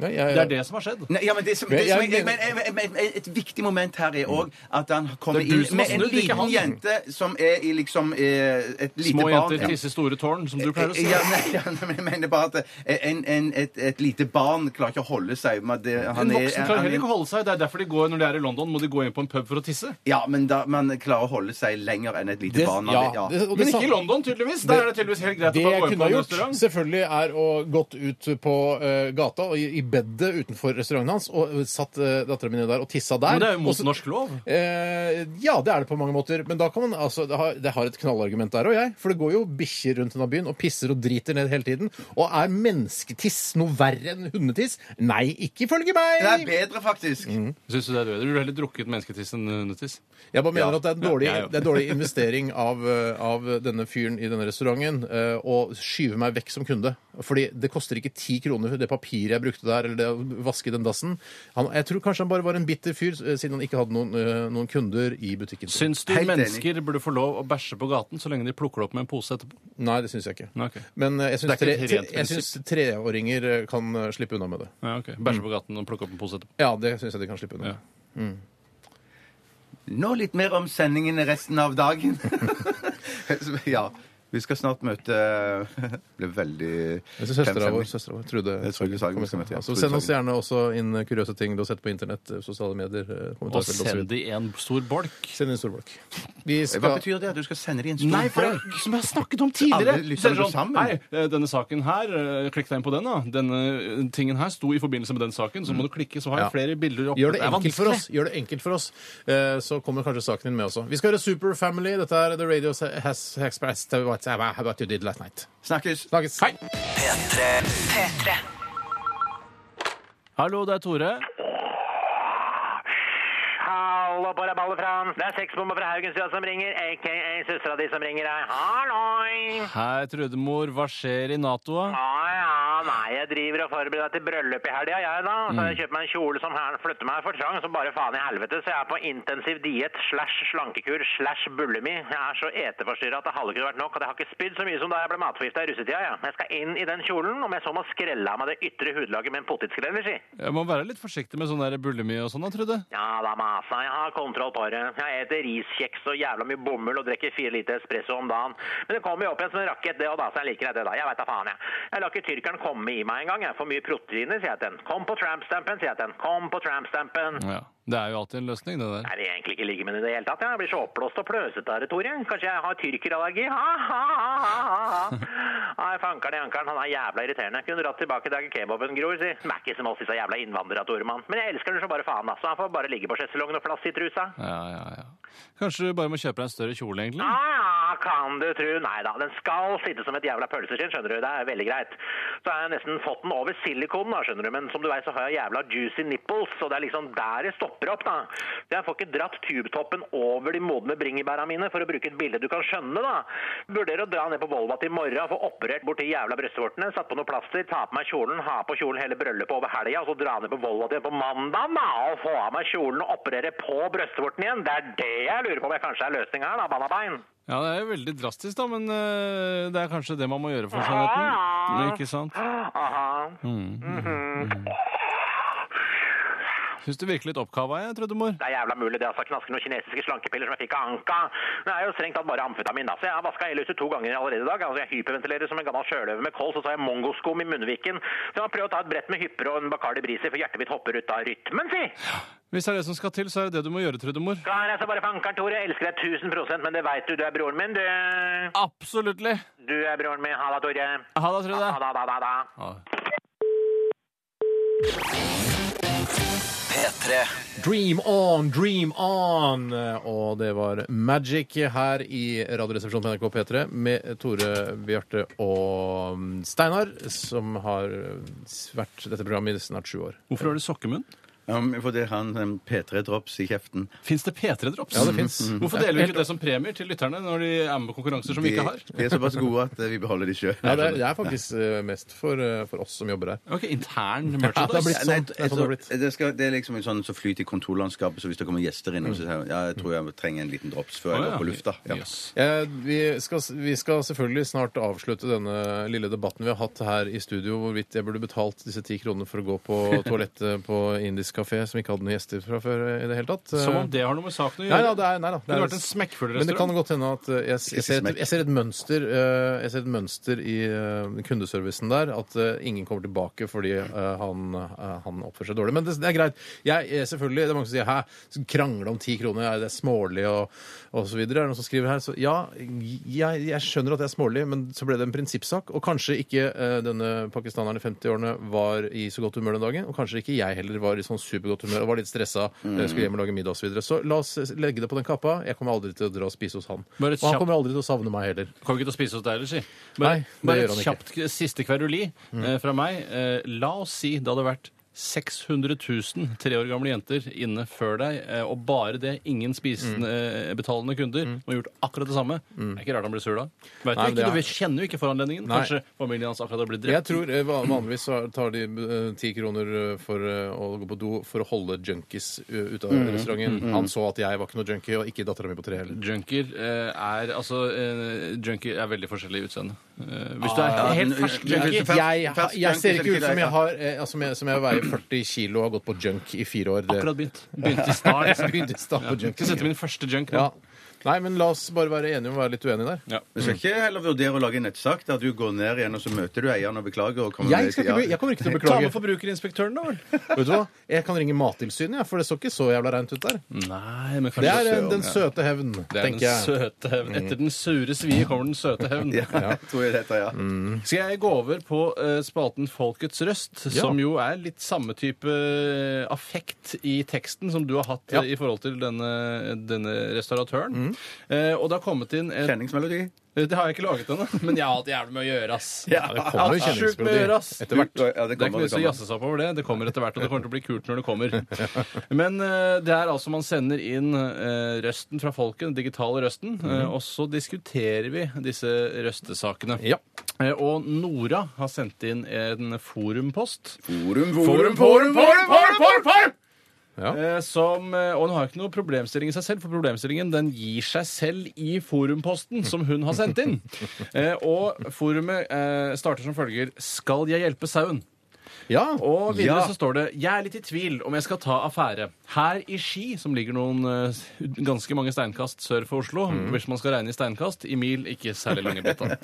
Nei, ja. Det er det som har skjedd. Nei, ja, men det som, det som jeg jeg, men, men, men, Et viktig moment her er òg at han kommer Det er inn med en liten jente som er i liksom eh, et lite Små barn jenter tisser store tårn, som du pleier å si. Ja, nei, ja, men jeg mener bare at en, en, et, et lite barn klarer ikke å holde seg med det, han En voksen klarer heller er- ikke å holde seg. Det er derfor de går, når de er i London, må de gå inn på en pub for å tisse. Ja, men da, man klarer å holde seg lenger enn et lite det, barn. ja, ja. det, det Men ikke i London, tydeligvis. Der er det tydeligvis helt greit Det å jeg gå inn kunne på ha en gjort, selvfølgelig, er å gått ut på uh, gata og i, i bedet utenfor restauranten hans og satt uh, dattera mi ned der og tissa der. Men det er jo mot Også- norsk lov. Eh, ja, det er det på mange måter. Men da kan man, altså, det, har, det har et knallargument der òg, jeg. For det går jo bikkjer rundt denne byen og pisser og driter ned hele tiden. Og er mennesketiss noe verre enn hundetiss? Nei, ikke ifølge meg! Det er bedre, faktisk. Syns du det er bedre? Du ville heller drukket mennesketiss enn hundetiss? Jeg bare mener Ja. at det er en dårlig, Ja, ja, ja. det er dårlig investering av, eh, av denne fyren i denne restauranten eh, å skyve meg vekk som kunde. Fordi det koster ikke ti kroner det papiret jeg brukte der, eller det å vaske den dassen. Han, jeg tror kanskje han bare var en bitter fyr, eh, siden han ikke hadde noen, eh, noen kunder i butikken. Syns du Helt enig. mennesker burde få lov å bæsje på gaten så lenge de plukker det opp med en pose etterpå? Nei, det syns jeg ikke. Okay. Men eh, jeg syns er tre, treåringer kan slippe unna med det. Ja, ok. Bæsje på gaten og plukke opp en pose etterpå. Ja, det syns jeg de kan slippe unna. Ja. Nå litt mer om sendingen resten av dagen. ja. Vi skal snart møte Det ble veldig søstera vår, søstera vår Trude Det Trude Sagen skal møte, ja. Ja, Send oss gjerne også inn kuriøse ting du har sett på internett, eh, sosiale medier, eh, Og send osv. de en stor bolk. Send inn storbolk. Vi Hva skal betyr det at du skal sende dem en stor Nei, for det bolk? er som jeg har snakket om tidligere. Alle lytterne Så er det går sammen. Hei, eh, denne saken her, klikk deg inn på den, da. Denne tingen her sto i forbindelse med den saken. Så må du klikke, så har jeg flere bilder oppe. Gjør det enkelt for oss. Gjør det enkelt for oss. Så kommer kanskje saken din med også. Vi skal høre Super Family. Dette er The Radio Has Expressed What, what you did last night. Snakkes. Snakkes. Hei! P3 P3. Hallo, det er Tore. Hallo på deg, balle Frans. Det er sexbomba fra Haugenstua som ringer, aka søstera di som ringer deg. Halloi! Hei, Trudemor. Hva skjer i Nato, da? Ja, nei, jeg driver og forbereder meg til bryllup i helga, jeg da. Så jeg kjøper meg en kjole som her flytter meg for trang, som bare faen i helvete. Så jeg er på intensiv diett slash slankekur slash bulimi. Jeg er så eteforstyrra at det hadde ikke vært nok. At jeg har ikke spydd så mye som da jeg ble matforgifta i russetida, ja. Jeg skal inn i den kjolen, om jeg så må skrelle av meg det ytre hudlaget med en potetskreller, si. Jeg må være litt forsiktig med sånn der og sånn, da, Trude. Ja da, masa. Jeg har kontroll på det. Jeg spiser riskjeks og jævla mye bomull og drikker fire liter espresso om dagen. Men det kommer jo opp en rakett, det og da, så jeg liker det, da. Jeg veit da faen, jeg. Jeg lar ikke tyrkeren komme i meg engang. Jeg får mye proteiner, sier jeg til den. Kom på trampstampen, sier jeg til den. Kom på trampstampen. Ja. Det er jo alltid en løsning, det der. Jeg vil egentlig ikke ligge med det i det hele tatt. Jeg blir så oppblåst og pløsete av det, Tore. Kanskje jeg har tyrkerallergi? Ha, ha, ha, ha, ha. Nei, fankeren i ankeren, han er jævla irriterende. Kunne dratt tilbake der kebaben gror, si. Er ikke som oss, disse jævla innvandrere, Toremann. Men jeg elsker den så bare faen, altså. Han får bare ligge på sjeselongen og flasse i trusa. Ja, ja, ja. Kanskje du bare må kjøpe deg en større kjole, egentlig? Ja, kan du tru. Nei da, den skal sitte som et jævla pølseskinn, skjønner du. Det er veldig greit. Så har jeg nesten fått den over silikonen, da, skjønner du. Men som du vet, så har jeg jævla juicy nipples, og det er liksom der det stopper opp, da. Så jeg får ikke dratt tubetoppen over de modne bringebæra mine, for å bruke et bilde du kan skjønne, da. Vurderer å dra ned på Volvat i morgen, få operert borti jævla brystvortene, satt på noe plaster, ta på meg kjolen, ha på kjolen hele bryllupet over helga, og så dra ned på Volva til på mandag, da, og få av meg kjolen og operere på brystvorten igjen. Det er det jeg lurer på om jeg kanskje er løsning her, da, bannabein. Ja, det er jo veldig drastisk, da, men uh, det er kanskje det man må gjøre for skjønnheten. Ikke sant? Aha. Mm. Syns du virkelig litt oppkava, jeg, Trøddemor. Det er jævla mulig det, altså. Knasker noen kinesiske slankepiller som jeg fikk av Anka. Det er jo strengt tatt bare amfetamin, da. Så jeg har vaska hele huset to ganger allerede i dag. Altså, jeg hyperventilerer som en gammel sjøløve med kols, og så har jeg mongoskum i munnviken. Så jeg må prøve å ta et brett med hypper og en Bacardi Brisi, for hjertet mitt hopper ut av rytmen, si! Hvis det er det som skal til, så er det det du må gjøre, Trudemor. Klar, jeg så bare fankeren, Tore. Jeg elsker deg 1000% men det veit du, du er broren min, du. Absolutt. Du er broren min. Ha det, Tore. Ha det, Trude. Ha det, ha det, ha det. Ha. P3. Dream on, dream on! Og det var Magic her i Radioresepsjonen på NRK P3 med Tore, Bjarte og Steinar, som har vært dette programmet i snart sju år. Hvorfor har du sokkemunn? Um, er han um, P3-drops i kjeften. Fins det P3-drops? Ja, det finnes. Hvorfor deler vi ikke det som premier til lytterne når de er med på konkurranser som vi ikke har? de er såpass gode at uh, vi beholder de sjøl. Ja, det er, det er faktisk eh, mest for, eh, for oss som jobber her. Ok, Intern Ja, det merchandise? Det er sånn det det, skal, det er liksom en sånn som flyter i kontorlandskapet, så hvis det kommer gjester inn, så sier jeg ja, jeg tror jeg trenger en liten drops før jeg går på lufta. Ja. Eh, vi, skal, vi skal selvfølgelig snart avslutte denne lille debatten vi har hatt her i studio, hvorvidt jeg burde betalt disse ti kronene for å gå på toalettet på indisk kafé som ikke hadde noen gjester fra før i det hele tatt. Som om det har noe med saken å Nei, gjøre? da, det er, nei da. det kunne vært en smekkfull Men det kan godt hende at eh, jeg, jeg, ser, et, jeg ser et mønster eh, Jeg ser et mønster i eh, kundeservicen der. At ingen kommer tilbake fordi han, han oppfører seg dårlig. Men det, det er greit. Jeg, selvfølgelig, Det er mange som sier hæ, krangle om ti kroner, er det smålig og, og så videre. Er det noen som skriver her? Så ja, jeg, jeg skjønner at det er smålig, men så ble det en prinsippsak. Og kanskje ikke denne pakistaneren i 50-årene var i så godt humør den dagen. Og kanskje ikke jeg heller var i sånn supergodt humør og var litt stressa. eh, Skulle hjem og lage middag osv. Så, videre. så la oss legge det på den kappa. Jeg kommer aldri til å dra og spise hos han. Og han kommer aldri til å savne meg heller. Kommer ikke til å spise hos deg heller, si. Nei, Bare, det bare gjør han et ikke. kjapt siste kveruli eh, fra meg. Eh, la oss si det hadde vært 600 000 tre år gamle jenter inne før deg, eh, og bare det, ingen spisende, eh, betalende kunder, som har gjort akkurat det samme. Det er ikke rart han blir sur da. Vet Nei, du, det ikke, er- du kjenner jo ikke foranledningen. Nei. Kanskje familien hans akkurat har blitt Jeg drept. tror eh, van- Vanligvis så tar de eh, ti kroner eh, for eh, å gå på do for å holde junkies eh, ute av restauranten. Han så at jeg var ikke noe junkie, og ikke dattera mi på tre heller. Junker eh, er altså eh, Junker er veldig forskjellig i utseende. Eh, hvis du er helt fersk junkie Jeg, Jeg, jeg ser ikke ut som jeg har eh, altså, som jeg, som jeg veier 40 kilo og har gått på junk i fire år. Det- Akkurat begynt. Begynte i start. Begynte i stad på junk. Skal sette min første junk nå. Ja. Nei, men la oss bare være enige om å være litt uenige der. Ja. Vi skal ikke heller vurdere å lage en nettsak der du går ned igjen og så møter du eieren og beklager. Og kommer Jeg, skal ikke, be- jeg kommer ikke til å Ta beklage. med forbrukerinspektøren, da vel. Vet du hva? Jeg kan ringe Mattilsynet, ja, for det så ikke så jævla reint ut der. Nei, men Det er eh, den søte hevn, Det er tenker den jeg. søte hevn. Etter den sure svie kommer den søte hevn. Ja, tror jeg det heter, ja. Skal jeg gå over på eh, spalten Folkets røst, Ja. som jo er litt samme type eh, affekt i teksten som du har hatt Ja. eh, i forhold til denne, denne restauratøren. Eh, og det har kommet inn et, Kjenningsmelodi. Det har jeg ikke laget ennå, men jeg har hatt jævlig med å gjøre, ass. Ja, det kommer jo Ja, med å gjøre, ass. kjenningsmelodi etter hvert. Ja, det Det er ikke kommer, noe å jazze seg opp over det. Det kommer etter hvert, og det kommer til å bli kult når det kommer. Men eh, det er altså man sender inn eh, røsten fra folket, den digitale røsten, eh, og så diskuterer vi disse røstesakene. Ja. Eh, og Nora har sendt inn en forumpost. Forum, Forum, forum, forum, forum, forum, forum! Ja. Eh, som, eh, og hun har ikke noe problemstilling i seg selv, for problemstillingen den gir seg selv i forumposten som hun har sendt inn. Eh, og forumet eh, starter som følger Skal jeg hjelpe sauen? Ja. Og videre Ja. så står det Jeg er litt i tvil om jeg skal ta affære. Her i Ski, som ligger noen eh, ganske mange steinkast sør for Oslo, hvis man skal regne i steinkast, i mil ikke særlig lange blitt da,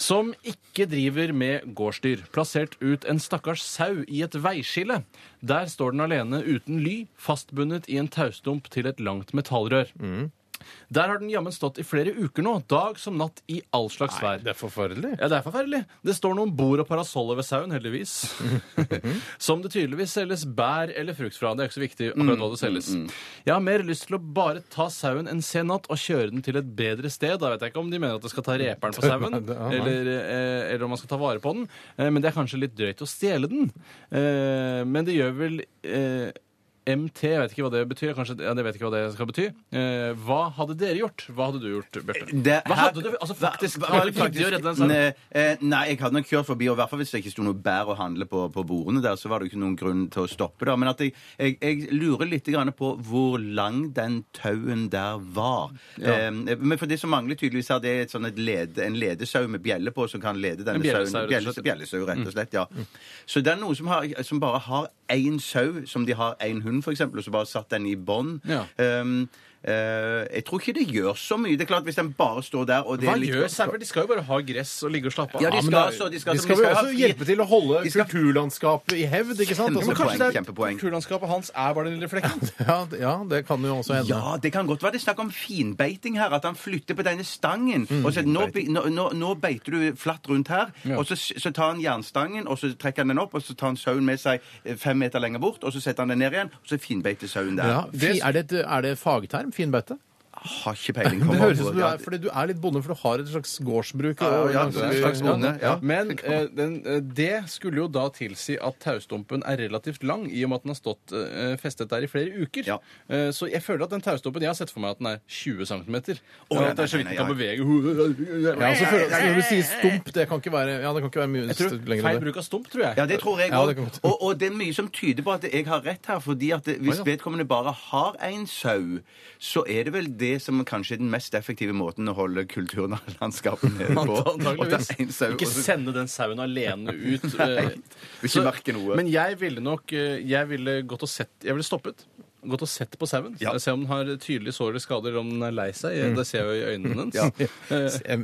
som ikke driver med gårdsdyr, plassert ut en stakkars sau i et veiskille. Der står den alene uten ly, fastbundet i en taustump til et langt metallrør. Der har den jammen stått i flere uker nå, dag som natt i all slags vær. Det er forferdelig. Ja, det er forferdelig. Det står noen bord og parasoller ved sauen, heldigvis. Som det tydeligvis selges bær eller frukt fra. Det er ikke så viktig akkurat hva det selges. Jeg har mer lyst til å bare ta sauen en sen natt og kjøre den til et bedre sted. Da vet jeg ikke om de mener at det skal ta reperen på sauen, eller, eh, eller om man skal ta vare på den. Eh, men det er kanskje litt drøyt å stjele den. Eh, men det gjør vel eh, MT, jeg vet ikke hva det betyr. Kanskje, ja, jeg vet ikke hva det skal bety. Eh, hva hadde dere gjort? Hva hadde du gjort, Bjarte? Hva hadde du altså faktisk? Hva- det å redde den sauen? Nei, eh, Nei, jeg hadde nok kjørt forbi, og i hvert fall hvis det ikke sto noe bær å handle på, på bordene der, så var det jo ikke noen grunn til å stoppe Da. Men at jeg, jeg, jeg lurer litt grann på hvor lang den tauen der var. Eh, men for det som mangler tydeligvis her, det er et sånn et lede, en ledesau med bjelle på som kan lede denne sauen. bjellesau, Bjellesau, rett og slett, ja. Så det er noen som, har, som bare har én sau som de har én hund for eksempel, og så bare satt den i bånd. Ja. Um, jeg tror ikke det gjør så mye. Det er klart Hvis den bare står der og det Hva er litt gjør sauer? De skal jo bare ha gress og ligge og slappe av. Ja, de Ja, skal, det- altså, de skal, De skal vel ha også hjelpe til å holde skal- kulturlandskapet i hevd, ikke sant? Kjempepoeng, Altså, Kanskje det er kjempepoeng. kulturlandskapet hans er bare den lille flekken? ja, det- ja, det kan jo også hende. Ja, det kan godt være det er snakk om finbeiting her. At han flytter på denne stangen. og så nå, nå, nå, nå beiter du flatt rundt her. Og så, så tar han jernstangen og så trekker han den opp, og så tar han sauen med seg eh, fem meter lenger bort, og så setter han den ned igjen, og så finbeiter sauen der. Ja, fi, er, det et, er det fagterm? Finbeite? Har ikke peiling. Det høres ut som du er, fordi du er litt bonde, for du har et slags gårdsbruk. Ja, ja, ja, du er en slags bonde. Ja. Men eh, den, eh, det skulle jo da tilsi at taustumpen er relativt lang, i og med at den har stått eh, festet der i flere uker. Ja. Eh, så jeg føler at den taustumpen Jeg har sett for meg at den er 20 cm. Og nei, at det er så vidt den kan bevege Ja, så føler, når du sier stump, det kan ikke være, ja, det kan ikke være mye Jeg tror lenger Feil enn det. bruk av stump, tror jeg. Ja, det tror jeg Ja, òg. det kan godt. og, og det er mye som tyder på at jeg har rett her. fordi at det, Hvis Å, ja. vedkommende bare har én sau, så er det vel det som kanskje er den mest effektive måten å holde kulturlandskapet nede på. Å ta Antageligvis. en sau, Ikke sende den sauen alene ut. Nei, Vil ikke merke noe. Men jeg ville nok eh, Jeg ville gått og sett Jeg ville stoppet. Gått og sett på sauen. Ja. Se om den har tydelige sår eller skader, eller om den er lei seg. Det ser jeg jo i øynene hennes. Ja.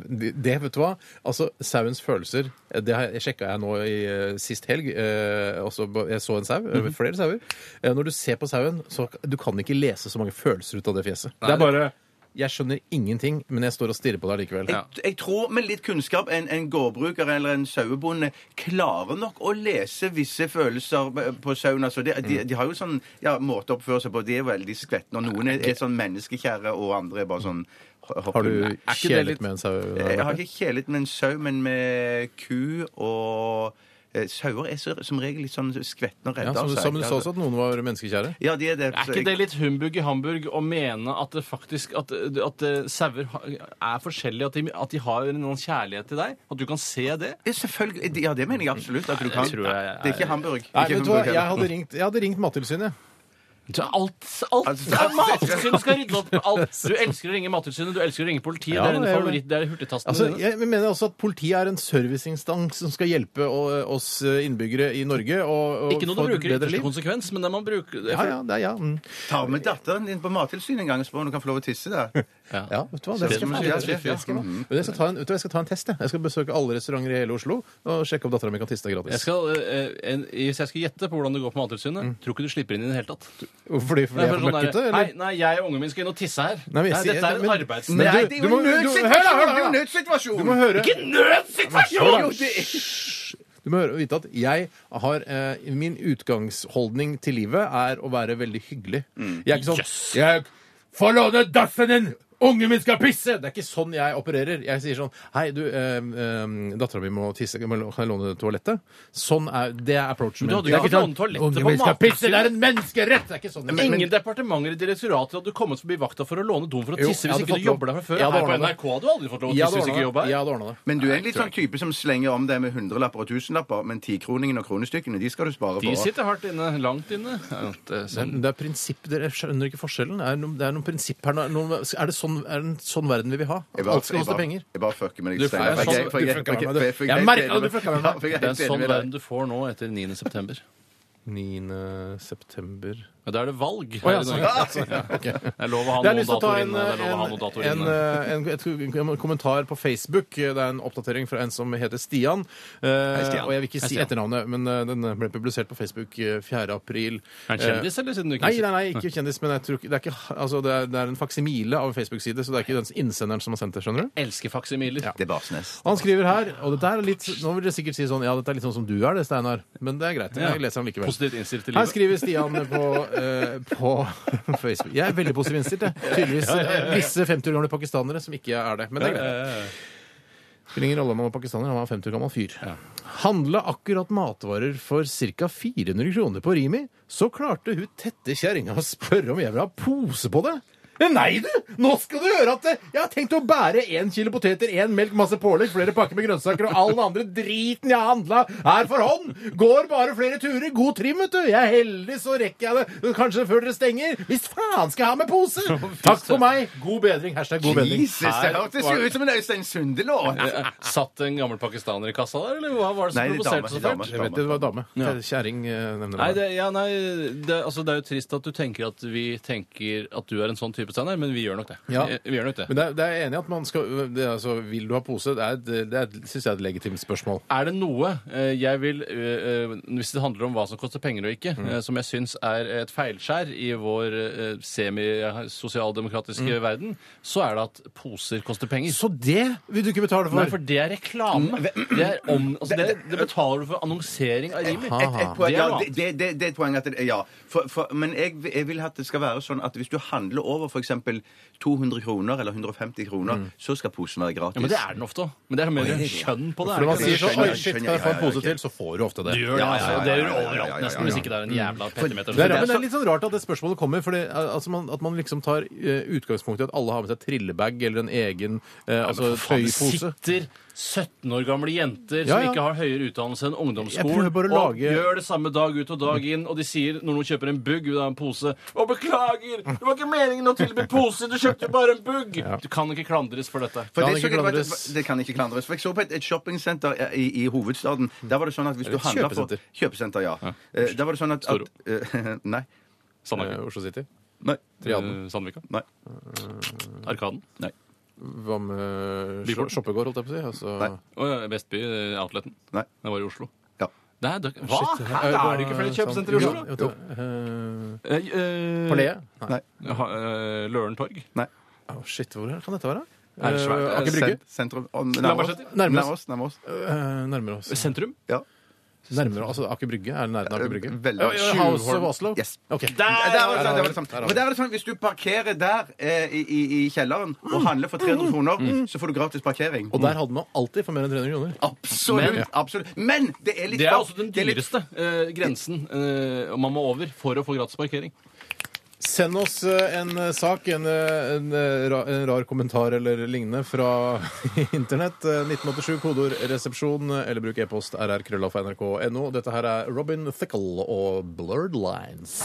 Det, det, vet du hva? Altså, Sauens følelser Det har- sjekka jeg nå i eh, sist helg. eh, også, jeg så en sau. eh, Flere sauer. Eh, når du ser på sauen, så du kan ikke lese så mange følelser ut av det fjeset. Det er bare Jeg skjønner ingenting, men jeg står og stirrer på det likevel. Jeg, jeg tror med litt kunnskap en, en gårdbruker eller en sauebonde klarer nok å lese visse følelser på sauen. Altså, de, de, de har jo sånn ja, måte å oppføre seg på. De er veldig skvettende. Og noen er, er sånn menneskekjære, og andre er bare sånn Har du kjelet med en sau? Jeg har ikke kjelet med en sau, men med ku og eh, Sauer er så, som regel litt sånn skvettende og Ja, redde som, du- seg. som du sa også at noen var menneskekjære? Ja, de er det. Er ikke det litt humbug i Hamburg å mene at det faktisk at, at eh, sauer ha- er forskjellige, at de, at de har noen kjærlighet til deg? At du kan se det? Ja, selvfølgelig. Ja, det mener jeg absolutt at du kan. tror jeg er- Det er ikke Hamburg. Nei, Ikke vet du hva? Hamburg Jeg hadde ringt, jeg hadde ringt Mattilsynet. Du, alt, alt, alt Mattilsynet skal rydde opp alt. Du elsker å ringe Mattilsynet, du elsker å ringe politiet. Ja, det er en gjør favoritt, det er hurtigtasten Altså, din. jeg mener også at Politiet er en serviceinstans som skal hjelpe å- oss innbyggere i Norge. Og, og Ikke noe du få et bruker i bedre ytterste liv. konsekvens, men det man bruker Ja, ja, det er ja. Mm. Ta med datteren din på Mattilsynet en gang og spør om du kan få lov å tisse der. ja, vet du hva? Det skal jeg, Ja, det skal jeg, ja. det skal jeg, Men jeg skal ta en, vet du hva, jeg skal ta en test. Jeg. jeg skal besøke alle restauranter i hele Oslo og sjekke om dattera mi kan tisse der Jeg gratis. skal, eh, en, hvis jeg skal gjette på hvordan det går på Mattilsynet, tror ikke du slipper inn i det hele tatt. Fordi, fordi jeg er for sånn møkkete? Nei, Eller? nei, jeg og ungen min skal inn og tisse her. Nei, men jeg sier- dette er men- et. Men Nei, du- det er du jo må- en du- nødsituasjon! hør da, hør da, Det er jo hør en da. nødsituasjon! Du må høre Ikke nødsituasjon! Jo, det er- Du må høre, vite at jeg har eh, Min utgangsholdning til livet er å være veldig hyggelig. Jeg er ikke sånn Jeg får låne dassen din! Ungen min skal pisse! Det er ikke sånn jeg opererer. Jeg sier sånn Hei, du, eh, eh, dattera mi må tisse. Kan jeg låne toalettet? Sånn er Det er approachen min. du hadde Det er ikke ikke lånt toalettet Ungen på min skal pisse! Det er en menneskerett! Det er ikke sånn. Men- men- Ingen departementer i direktoratet hadde kommet forbi vakta for å låne doen for å tisse jo, hvis ikke du jobber der fra før. Her på. NRK hadde du aldri fått lov å tisse hvis ikke du jobber her. Men du er en litt sånn type som slenger om det med hundrelapper og tusenlapper, men tikroningen og kronestykkene, de skal du spare De sitter hardt inne, langt inne. Det er Det sånn. det prinsipp, Dere skjønner ikke forskjellen. Det er noen, prinsipp her. Er, det sånn, er det en sånn verden vi vil ha? Alt skal koste penger. Jeg bare fucker med deg. Steinar, for sånn- jeg- du med meg, at du fucker med meg. Det er en sånn verden du får nå etter 9. september. 9. september Ja, Da er det valg her ja, i sånn, Norge. ja, ok. Det er lov å ha Jeg har noen lyst til å ta datoer en, inne. Det er lov å ha noen en, datoer en, inne. en, et, en kommentar på Facebook. Det er en oppdatering fra en som heter Stian. Eh, Stian. Og jeg vil ikke Hei, si Stian. etternavnet, men eh, den ble publisert på Facebook eh, 4. april. Er han kjendis, eller siden du ikke Nei, nei, nei, ikke kjendis, men jeg tror ikke, det, er ikke, altså, det, er, det er en faksimile av en Facebook-side, så det er ikke den innsenderen som har sendt det, skjønner du? Elsker faksimiler. Det er Barsnes. Han skriver her, og dette er litt, nå vil dere sikkert si sånn, ja, dette er litt sånn som du er det, Steinar, men det er greit, jeg leser den likevel. Positivt innstilt til Her livet. skriver Stian på, eh, på Facebook. Jeg er veldig positivt innstilt, jeg. Tydeligvis eh, visse 50 år gamle pakistanere som ikke er det, men det er greit. Spiller ingen rolle om han var pakistaner, han var 50 år gammel fyr. Handla akkurat matvarer for ca. 400 kroner på Rimi, så klarte hun tette kjerringa å spørre om jeg vil ha pose på det. Nei, du! Nå skal du høre at jeg har tenkt å bære én kilo poteter, én melk, masse pålegg, flere pakker med grønnsaker og all den andre driten jeg har handla her for hånd. Går bare flere turer. God trim, vet du. Jeg er heldig, så rekker jeg det kanskje før dere stenger. Hvis faen skal jeg ha med pose! Takk for meg. God bedring. Hashtag god bedring. Jesus, det hørtes jo ut som en Øystein Sunde-låt! Eh, Satt en gammel pakistaner i kassa der, eller hva var det som Nei, er provoserte dame, så fælt? Jeg vet det var dame. Ja. Kjerring eh, nevner Nei, det, ja, nei det, altså, det er jo trist at du tenker at vi tenker at du er en sånn type, Steinar, men vi gjør nok det. Ja. Vi, vi gjør nok det. Men det er, det er enig i at man skal det er, altså, Vil du ha pose? Det er, det, det syns jeg er et legitimt spørsmål. Er det noe eh, jeg vil eh, eh, Hvis det handler om hva som koster penger og ikke, Mm. som jeg syns er et feilskjær i vår semisosialdemokratiske mm. verden, så er det at poser koster penger. Så det vil du ikke betale for? Nei, for det er reklame. Det, er om, altså det, det betaler du for annonsering av Rimi. Et, et poeng, Det er ja, det, det, det, det er et poeng at det, ja. For, for, men jeg, jeg vil at det skal være sånn at hvis du handler over f.eks. 200 kroner eller 150 kroner, så skal posen være gratis. Ja, men det er den ofte òg. Men det er mer kjønn på det. For når man er sier sånn? Oi, shit, kan jeg få en pose til? Så får du ofte det. Du gjør det, altså. Det gjør ja, overalt nesten, hvis ikke det er en jævla petimeter. Det er, men det er litt sånn rart at det spørsmålet kommer, for eh, altså man, at man liksom tar eh, utgangspunkt i at alle har med seg trillebag eller en egen eh, altså, tøypose. sitter 17 år gamle jenter Ja, som ja. ikke har høyere utdannelse enn Jeg ungdomsskolen, prøver bare å og lage- gjør det samme dag ut og dag inn, og de sier når noen kjøper en bugg, ut av en pose Å, beklager! Det var ikke meningen å tilby pose! Du kjøpte jo bare en bugg! Du kan ikke klandres for dette. For Kan det, så ikke jeg klandres. det kan ikke klandres. For jeg så på et, et shoppingsenter i, i hovedstaden. Der var det sånn at hvis du handla på kjøpesenter. Kjøpesenter, ja. Eh, Der var det sånn at, at eh, Nei. Eh, Sandvika. Oslo City. Nei. Triaden. Eh, Sandvika. Nei. Arkaden. Nei. Hva med Byport. sho- shoppegård, holdt jeg på å si? Altså, Nei. Oh, ja, Vestby, eh, Outleten. Nei. Den var i Oslo. Ja. Nei, det, hva? Shit, Hæ? Det Er det ikke flere kjøpesentre i Jo, Oslo? jo, jo, eh, Eh, eh? Nei. Ha- eh, Løren torg. Nei. Å, shit, hvor kan dette være? Er det svært? Eh, Aker Brygge? Sent- Sentrum. Nærmere oss. Lambertseter? Nærmere Nærmere oss. Nærmere oss. Eh, nærmere oss. Sentrum? Ja. Nærmere, altså Aker Brygge? Er det nærheten av Aker Brygge? Veldig. Ja, ja, House of Oslo? Yes. Okay. Der, der, var det sånn, der var det sånn. For der er det sånn, Hvis du parkerer der eh, i, i, i kjelleren og handler for 300 kroner, så får du gratis parkering. Og der hadde man alltid for mer enn 300 kroner. Absolutt. Men- absolutt. Men det er litt Det er også den dyreste eh, grensen eh, man må over for å få gratis parkering. Send oss eh, en eh, sak, en, eh, en, en rar kommentar eller lignende fra internett. Eh, 1987, kodeord 'resepsjon', eller bruk e-post rr.krøllalfa.nrk.no. Dette her er Robin Thickel og Blurred Lines.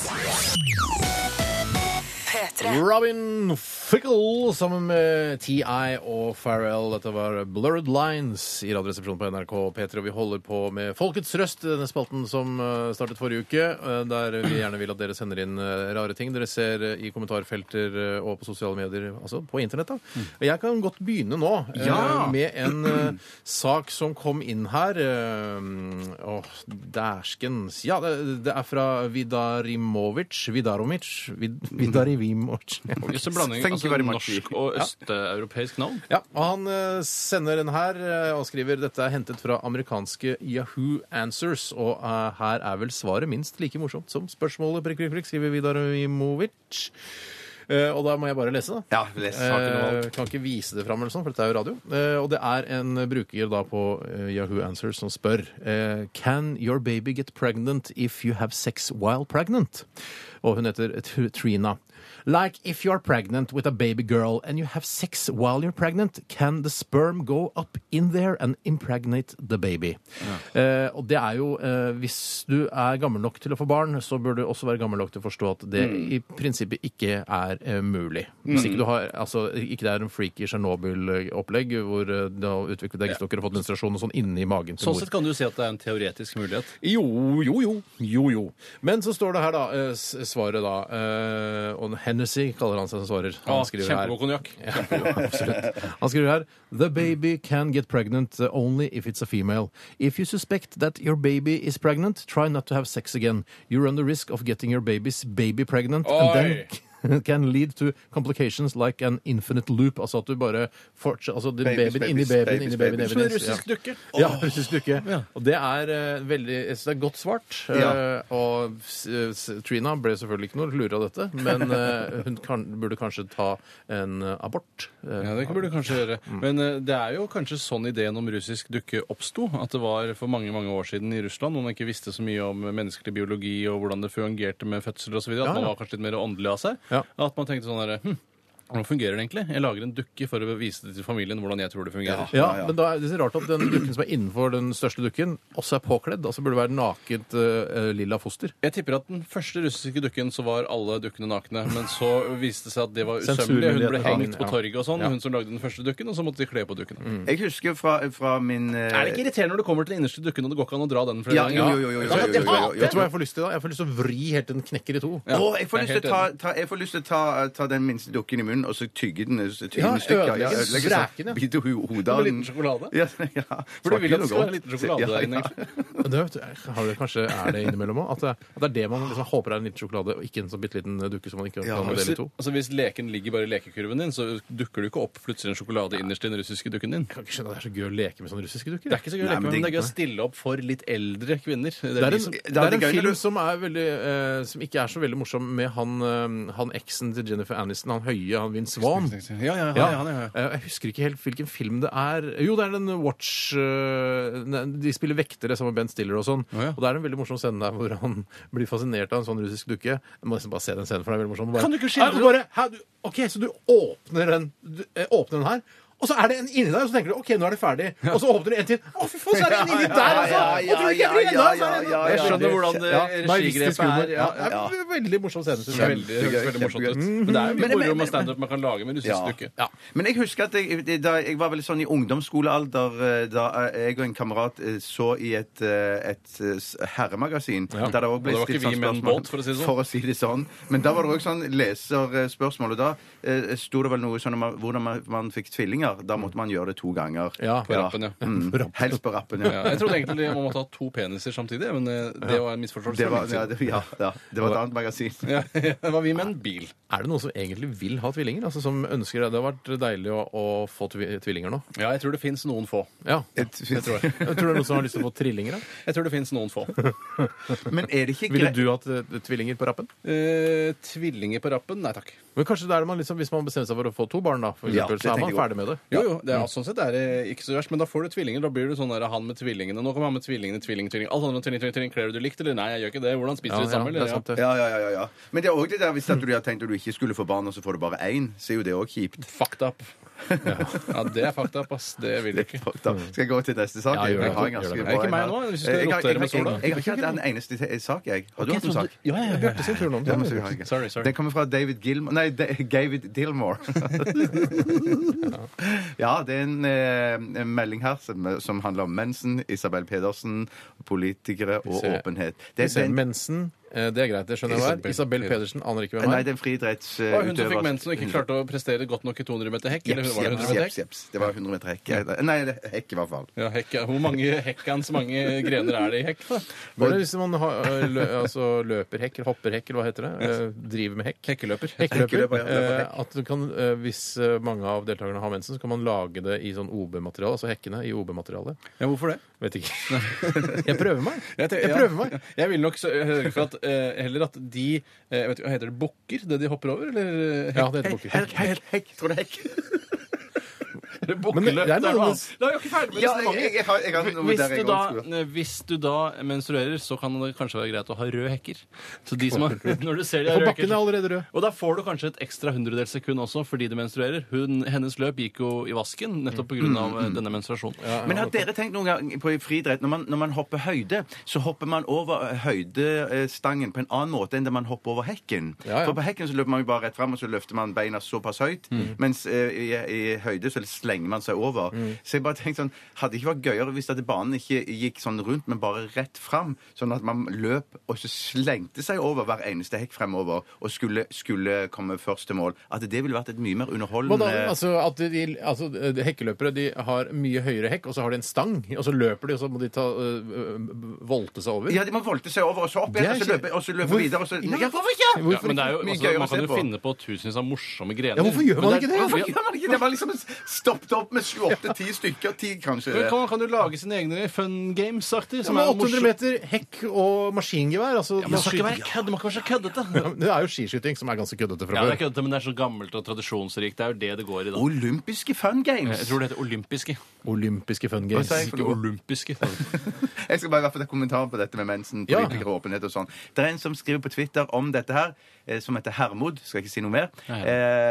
P3. Robin Fickle sammen med TI og Farrell. Dette var Blurred Lines i Radioresepsjonen på NRK P3. Og vi holder på med Folkets røst, denne spalten som eh, startet forrige uke. eh, Der vi gjerne vil at dere sender inn eh, rare ting dere ser i kommentarfelter og på sosiale medier, altså på internett. da. Og Jeg kan godt begynne nå Ja! med en sak som kom inn her. Åh, dæskens. Ja, det, er fra Vidarimovic. Vidaromic. Vid, Vidarimovic. Just en blanding Thank you altså, very much. norsk og østeuropeisk navn. Ja, og Han eh, sender den her eh, og skriver dette er hentet fra amerikanske Yahoo Answers. Og eh, her er vel svaret minst like morsomt som spørsmålet, prikk, prikk, prikk, skriver Vidar Imovic. Eh, og da må jeg bare lese, da. Ja, les saken og Eh, alt. kan ikke vise det fram, eller sånn, for dette er jo radio. Eh, og det er en bruker da på eh, Yahoo Answers som spør eh, Can your baby get pregnant if you have sex while pregnant? Og hun heter Tr- Trina. Like if you're pregnant with a baby girl and you have sex while you're pregnant, can the sperm go up in there and impregnate the baby? Eh, og det er jo eh, Hvis du er gammel nok til å få barn, så bør du også være gammel nok til å forstå at det i prinsippet ikke er eh, mulig. Hvis ikke du har Altså ikke det er en freaky Tsjernobyl-opplegg hvor du har utviklet eggstokker og fått menstruasjon og sånn inni magen til Sånn sett kan du si at det er en teoretisk mulighet. Jo, jo, jo. Jo, jo. Men så står det her, da, svaret, da. eh, Og Hennessy kaller han seg som svarer. Han skriver her. Kjempegod konjakk. Ja, absolutt. Han skriver her The baby can get pregnant uh, only if it's a female. If you suspect that your baby is pregnant, try not to have sex again. You run the risk of getting your baby's baby pregnant and then can lead to complications like an infinite loop. Altså at du bare fortsetter Altså det- Babies, babyen inni babies, babyen babies, inni babyen. Som en russisk dukke. Ja, russisk dukke. Og det er uh, veldig jeg synes det er godt svart. Eh, Ja. og s- s- Trina ble selvfølgelig ikke noe lure av dette, men eh, hun kan, burde kanskje ta en eh, abort. Eh, Ja, det burde hun kanskje gjøre. Men eh, det er jo kanskje sånn ideen om russisk dukke oppsto. At det var for mange mange år siden i Russland, hvor man ikke visste så mye om menneskelig biologi og hvordan det fungerte med fødsel osv. At Ja, man var kanskje litt mer åndelig av seg. Ja. At man tenkte sånn herre hm, Hvordan fungerer det egentlig? Jeg lager en dukke for å vise det til familien hvordan jeg tror det fungerer. Ja, men da er det så rart at den dukken som er innenfor den største dukken, også er påkledd. Altså burde det være naket eh, lilla foster. Jeg tipper at den første russiske dukken så var alle dukkene nakne, men så viste det seg at det var usømmelig. Hun ble hengt på torget og sånn, hun som lagde den første dukken, og så måtte de kle på dukkene. Jeg husker fra, fra min eh, Er det ikke irriterende når du kommer til den innerste dukken, og det går ikke an å dra den flere Ja, ganger? jo, jo, jo, jo, jo, jo, jo, jo, jo. Vet du hva jeg får lyst til da? Jeg får lyst til å vri helt til den knekker i to. Ja, Å, jeg får lyst til å ta, ta, jeg får lyst til å ta, ta den minste dukken i munnen og så tygge den i Ja, stykker. Ja, ødelegge ja. Bite hodet av den. liten sjokolade? Ja, ja. For du vil at det skal være liten sjokolade Ja, der inne. Det, vet du, har det, kanskje er det innimellom òg? At, det- at det er det man liksom håper er en liten sjokolade, og ikke en sånn bitte liten dukke som man ikke Ja, kan dele i to? Altså, hvis leken ligger bare i lekekurven din, så dukker du ikke opp plutselig en sjokolade innerst i den russiske dukken din. Jeg kan ikke skjønne at det er så gøy å leke med sånne russiske dukker. Det er ikke så gøy å Nei, leke men med, men det er gøy å stille opp for litt eldre kvinner. Det Det er de en, som- det det er en gøy når film du- som, er veldig, eh, som ikke er så veldig morsom med han, eh, han eksen til Jennifer Aniston, han høye, han Vince Vaughn. Ja, ja, Ja. ja. Eh, Jeg husker ikke helt hvilken film det er. Jo, det er den Watch eh, De spiller vektere sammen med Ben Stiller og sånn. Og det er en veldig morsom scene der hvor han blir fascinert av en sånn russisk dukke. Jeg må nesten bare se den scenen, for den er veldig morsom. Bare, Kan du ikke skildre du, OK, så du åpner den, du, eh, åpner den her. Og så er det en inni der, og så tenker du OK, nå er det ferdig. Og så åpner du en til. Å, fy faen, så er det en inni der, ja, Og tror du ikke jeg blir enda, ja, så er det en- Jeg skjønner hvordan det regigrepet er. Ja, Ja, ja. Veldig morsom scene, syns jeg. Veldig, veldig morsomt ut. Men det er jo mye moro med standup man kan lage med russisk dukke. Ja. Men jeg husker at jeg, da jeg var vel sånn i ungdomsskolealder eh, da jeg og en kamerat eh, så i et, eh, et eh, herremagasin Ja. der det også ble det var stilt ikke vi sånn med en spørsmål- båt, for å si det sånn. For å si det sånn. Men da var det òg sånn leserspørsmål, og da eh, sto det vel noe sånn om hvordan man, man fikk tvillinger. Da måtte man gjøre det to ganger. Ja, På rappen, ja. Mm, rappen. helst på rappen, Ja, ja. jeg trodde egentlig man måtte ha to peniser samtidig, men eh, det var en misforståelse. Det var, ja, det, ja, ja, det var et annet magasin. Ja, det var vi med en bil. Er det noen som egentlig vil ha tvillinger? Altså som ønsker det? Det har vært deilig å, å få tvillinger nå. Ja, jeg tror det fins noen få. Ja. det Jeg tror jeg. Jeg tror det er noen som har lyst til å få trillinger. Da. Jeg tror det fins noen få. men er det ikke Ville du hatt uh, tvillinger på rappen? Uh, tvillinger på rappen? Nei takk. Men kanskje det er det man liksom, Hvis man bestemmer seg for å få to barn, da, for eksempel, så er man ferdig med det. Jo, jo, det er, sånn sett er det ikke så verst, men da får du tvillinger. Da blir du sånn der han med tvillingene. Nå kommer han med tvillingene, tvilling, tvilling. Alt handler om tvilling, tvilling, tvilling. Kler du likt, eller? Nei, jeg gjør ikke det. Hvordan spiser Ja, du sammen? er eller? ja, ja, ja, ja, ja. Men det er òg det der hvis at du har tenkt at du ikke skulle få barn, og så får du bare én, så er jo det òg kjipt. Fucked up. Ja, det er fakta, pass ass. Det vil du ikke. Skal jeg gå til neste sak? Ja, gjør det. Jeg har en ganske bra ikke en meg nå, hvis du skal Jeg har- rotere med jeg- jeg- sola? Jeg har ikke hatt den eneste sak, jeg. Har du hatt en sak? Ja, ja, ja. Bjarte sin tur nå. Sorry, sorry. Den kommer fra David Gilmore Nei, David Dillmore. ja, det er en, eh, en melding her som, som handler om mensen, Isabel Pedersen, politikere og åpenhet. Det, er, mensen. Eh, Det er greit, det skjønner jeg hva er. Isabel Pedersen. Aner ikke hvem nei, er. det er en. Det var hun som fikk mensen og ikke klarte å prestere godt nok i 200 meter hekk? Eller Jeps, var det jeps, 100 meter jeps, hekk? jeps. Det var 100 meter hekk. Nei, det- hekk i hvert fall. Ja, hekk, ja. Hvor mange hekkans mange grener er det i hekk? da? Det hvis man har, eh, lø, altså, løper hekk, eller hopper hekk, eller hva heter det? Eh, Driver med hekk? Hekkeløper. Hekkeløper. Hekkeløper, ja. Løper Eh, hekk. At du kan, eh, hvis eh, mange av deltakerne har mensen, så kan man lage det i sånn OB-materiale, altså hekkene i OB-materiale. Ja, hvorfor det? Vet ikke. Jeg prøver meg. Jeg, Jeg prøver meg. Jeg vil nok sørge for at eh, heller at de eh, vet du, Heter det bukker, det de hopper over? Eller hekk? Ja, det heter bukker. Hekk, hekk, hekk. Tror du hekk? Eller det- er det noe- noe annet. Da er jeg ikke ferdig med Ja, resonnementet. jeg, jeg, har, jeg har noe Hvis der du, jeg da, også hvis du da menstruerer, så kan det kanskje være greit å ha røde hekker. Så de som har, når du ser de har For bakken er hekker allerede rød. Og da får du kanskje et ekstra hundredels sekund også fordi du menstruerer. Hun, hennes løp gikk jo i vasken nettopp pga. av denne menstruasjonen. Men har dere tenkt noen gang på i friidrett når, man- når man hopper høyde, så hopper man over høydestangen på en annen måte enn da man hopper over hekken? Ja, ja. For på hekken så løper man jo bare rett fram, og så løfter man beina såpass høyt. Mm. Mens eh, i, i høyde så slenger man seg over. Mm. Så jeg bare tenkte sånn Hadde det ikke vært gøyere hvis at banen ikke gikk sånn rundt, men bare rett fram? Sånn at man løp og så slengte seg over hver eneste hekk fremover og skulle, skulle komme først til mål. At det ville vært et mye mer underholdende da? Altså, at de, altså, de hekkeløpere de har mye høyere hekk, og så har de en stang, og så løper de, og så må de ta, øh, volte seg over? Ja, de må volte seg over og så opp igjen, og så løpe, og så løpe Hvor- videre. Og så... Ja. Hvorfor ikke? Ja, men det er jo, altså, man kan jo finne på tusenvis av morsomme grener. Ja, hvorfor gjør man ikke det? Hvorfor gjør man ikke det? Man liksom stoppet opp med sju-åtte-ti stykker. Ti, kanskje. Men Kan, kan du lage sine egne fun games-aktig? Som er 800 meter hekk og maskingevær. Altså, Ja, men det skal ikke være kødd, det må ikke være så køddete. Ja, Det er jo skiskyting, som er ganske køddete fra Ja, det er før. køddete, men det er så gammelt og tradisjonsrikt. Det er jo det det går i da. Olympiske fun games. Jeg tror det heter olympiske. Olympiske fun Hva games. sa jeg Ikke olympiske. Jeg skal bare i hvert en kommentar på dette med mensen, Ja. politikere og åpenhet og sånn. Det er en som skriver på Twitter om dette her, eh, som heter Hermod. Skal ikke si noe mer. Ja, ja.